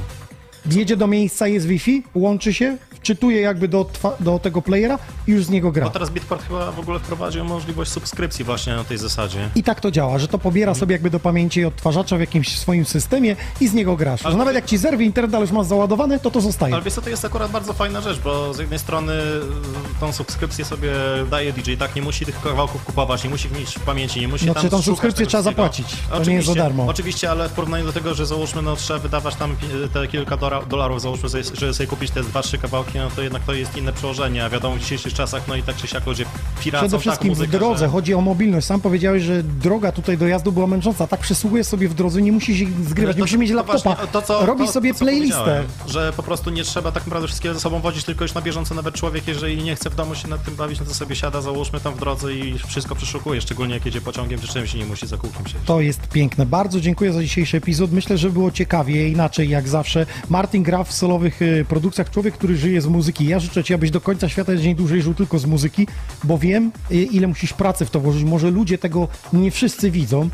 Wjedzie do miejsca, jest Wi-Fi, łączy się, wczytuje jakby do, do tego playera i już z niego Bo gra. teraz Bitport chyba w ogóle wprowadził możliwość subskrypcji właśnie na tej zasadzie. I tak to działa, że to pobiera sobie jakby do pamięci odtwarzacza w jakimś swoim systemie i z niego grasz. Że Ale- nawet jak ci zerwie internet, ale już masz załadowane, to to zostaje. Ale wiesz co, to jest akurat bardzo fajna rzecz, bo z jednej strony y, tą subskrypcję sobie daje DJ, tak, nie musi tych kawałków kupować, nie musi mieć w pamięci, nie musi No, tam czy tą subskrypcję trzeba wszystkiego. zapłacić. To nie jest za darmo. Oczywiście, ale w porównaniu do tego, że załóżmy, no trzeba wydawać tam pi- te kilka dolarów, załóżmy, żeby sobie kupić te dwa, trzy kawałki no to jednak to jest inne przełożenie, a wiadomo w dzisiejszych czasach, no i tak czy siak ludzie piracą Przede tak wszystkim muzykę, w drodze, że... chodzi o mobilność. Sam powiedziałeś, że droga tutaj do jazdu była męcząca. Tak przysługujesz sobie w drodze, nie musisz ich zgrywać, nie musisz mieć laptopa. właśnie to, co, Robisz to, sobie to, playlistę. Że po prostu nie trzeba tak naprawdę wszystkiego ze sobą wodzić, tylko już na bieżąco nawet człowiek, jeżeli nie chce w domu się nad tym bawić, no to sobie siada, załóżmy tam w drodze i wszystko przeszukuje, szczególnie jak jedzie pociągiem czy czymś i nie musi za kółkiem siedzieć. To jest piękne. Bardzo dziękuję za dzisiejszy epizod. Myślę, że było ciekawie, inaczej jak zawsze. Martin gra w solowych y, produkcjach. Człowiek, który żyje z muzyki. Ja życzę Ci, abyś do końca świata dzień dłużej żył tylko z muzyki, bo wiem, y, ile musisz pracy w to włożyć. Może ludzie tego nie wszyscy widzą,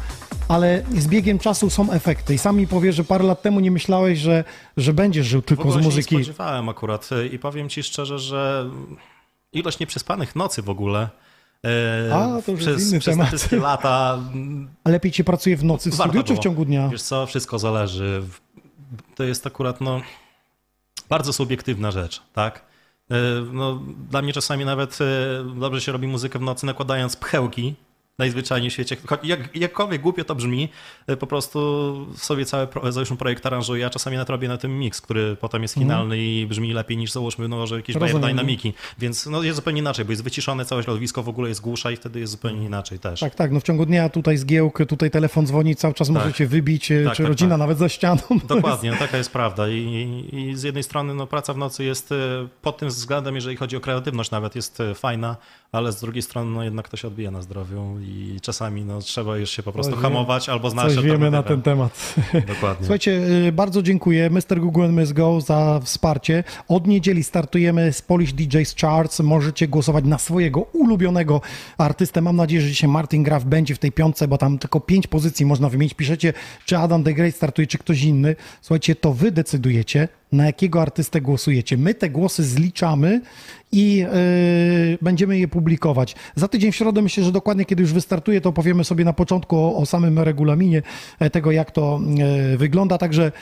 ale z biegiem czasu są efekty. I sam mi powiesz, że parę lat temu nie myślałeś, że, że będziesz żył tylko z ogóle się muzyki. nie spodziewałem akurat y, i powiem ci szczerze, że ilość nieprzespanych nocy w ogóle e, A, to już jest przez, inny przez te temat. wszystkie lata A lepiej Ci pracuje w nocy w studiu, czy w ciągu dnia? Wiesz co, wszystko zależy. To jest akurat no, bardzo subiektywna rzecz, tak? E, No, dla mnie czasami nawet e, dobrze się robi muzykę w nocy nakładając pchełki najzwyczajniej w świecie. Jak, jakkolwiek głupio to brzmi, e, po prostu sobie cały pro, załóżmy projekt aranżuję, a czasami nawet robię na tym mix, który potem jest finalny i brzmi lepiej niż załóżmy, no, że jakieś Rozumiem. dynamiki. Więc no, jest zupełnie inaczej, bo jest wyciszone całe środowisko, w ogóle jest głusza i wtedy jest zupełnie inaczej też. Tak, tak, no w ciągu dnia tutaj zgiełk, tutaj telefon dzwoni, cały czas możecie wybić, e, Tak, czy tak, rodzina tak. nawet za ścianą. Dokładnie, no taka jest prawda. I, I z jednej strony no, praca w nocy jest e, pod tym względem, jeżeli chodzi o kreatywność nawet, jest fajna, ale z drugiej strony no, jednak to się odbija na zdrowiu i czasami no, trzeba już się po prostu Coś hamować albo znaleźć Coś wiemy na ten temat. Dokładnie. Słuchajcie, y, bardzo dziękuję Mr. Google and Miss Go za wsparcie. Od niedzieli startujemy z Polish DJs Charts. Możecie głosować na swojego ulubionego artystę. Mam nadzieję, że dzisiaj Martin Graf będzie w tej piątce, bo tam tylko pięć pozycji można wymienić. Piszecie, czy Adam the Great startuje, czy ktoś inny. Słuchajcie, to wy decydujecie, na jakiego artystę głosujecie. My te głosy zliczamy i yy, będziemy je publikować. Za tydzień w środę myślę, że dokładnie kiedy już wystartuje, to powiemy sobie na początku o, o samym regulaminie e, tego, jak to e, wygląda. Także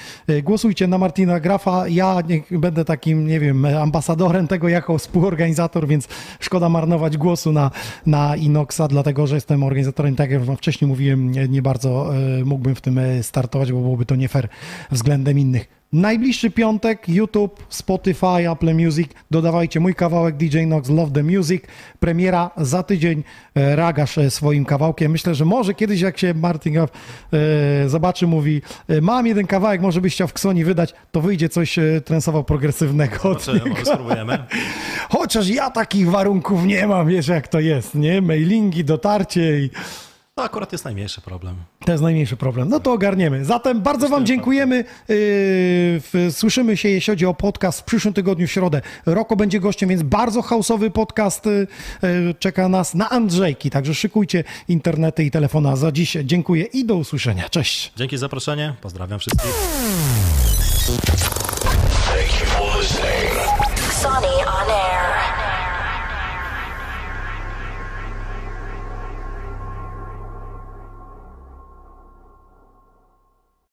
głosujcie na Martina Grafa. Ja będę takim, nie wiem, ambasadorem tego jako współorganizator, więc szkoda marnować głosu na, na Inoxa, dlatego że jestem organizatorem, tak jak wam wcześniej mówiłem, nie, nie bardzo mógłbym w tym startować, bo byłoby to nie fair względem innych. Najbliższy piątek YouTube, Spotify, Apple Music. Dodawajcie mój kawałek DJ Nox Love the Music. Premiera za tydzień. E, Ragasz e, swoim kawałkiem. Myślę, że może kiedyś jak się Martin Graff e, zobaczy, mówi mam jeden kawałek, może byś chciał w Ksoni wydać, to wyjdzie coś trensowo progresywnego. Zobaczymy, spróbujemy. Chociaż ja takich warunków nie mam, wiesz jak to jest, nie? Mailingi, dotarcie i... To akurat jest najmniejszy problem. To jest najmniejszy problem. No to ogarniemy. Zatem bardzo Wam dziękujemy. W- Słyszymy się, jeśli chodzi o podcast w przyszłym tygodniu w środę. Roko będzie gościem, więc bardzo hausowy podcast yy, yy, czeka nas na Andrzejki. Także szykujcie internety i telefona. Za dziś dziękuję i do usłyszenia. Cześć. Dzięki za zaproszenie, pozdrawiam wszystkich.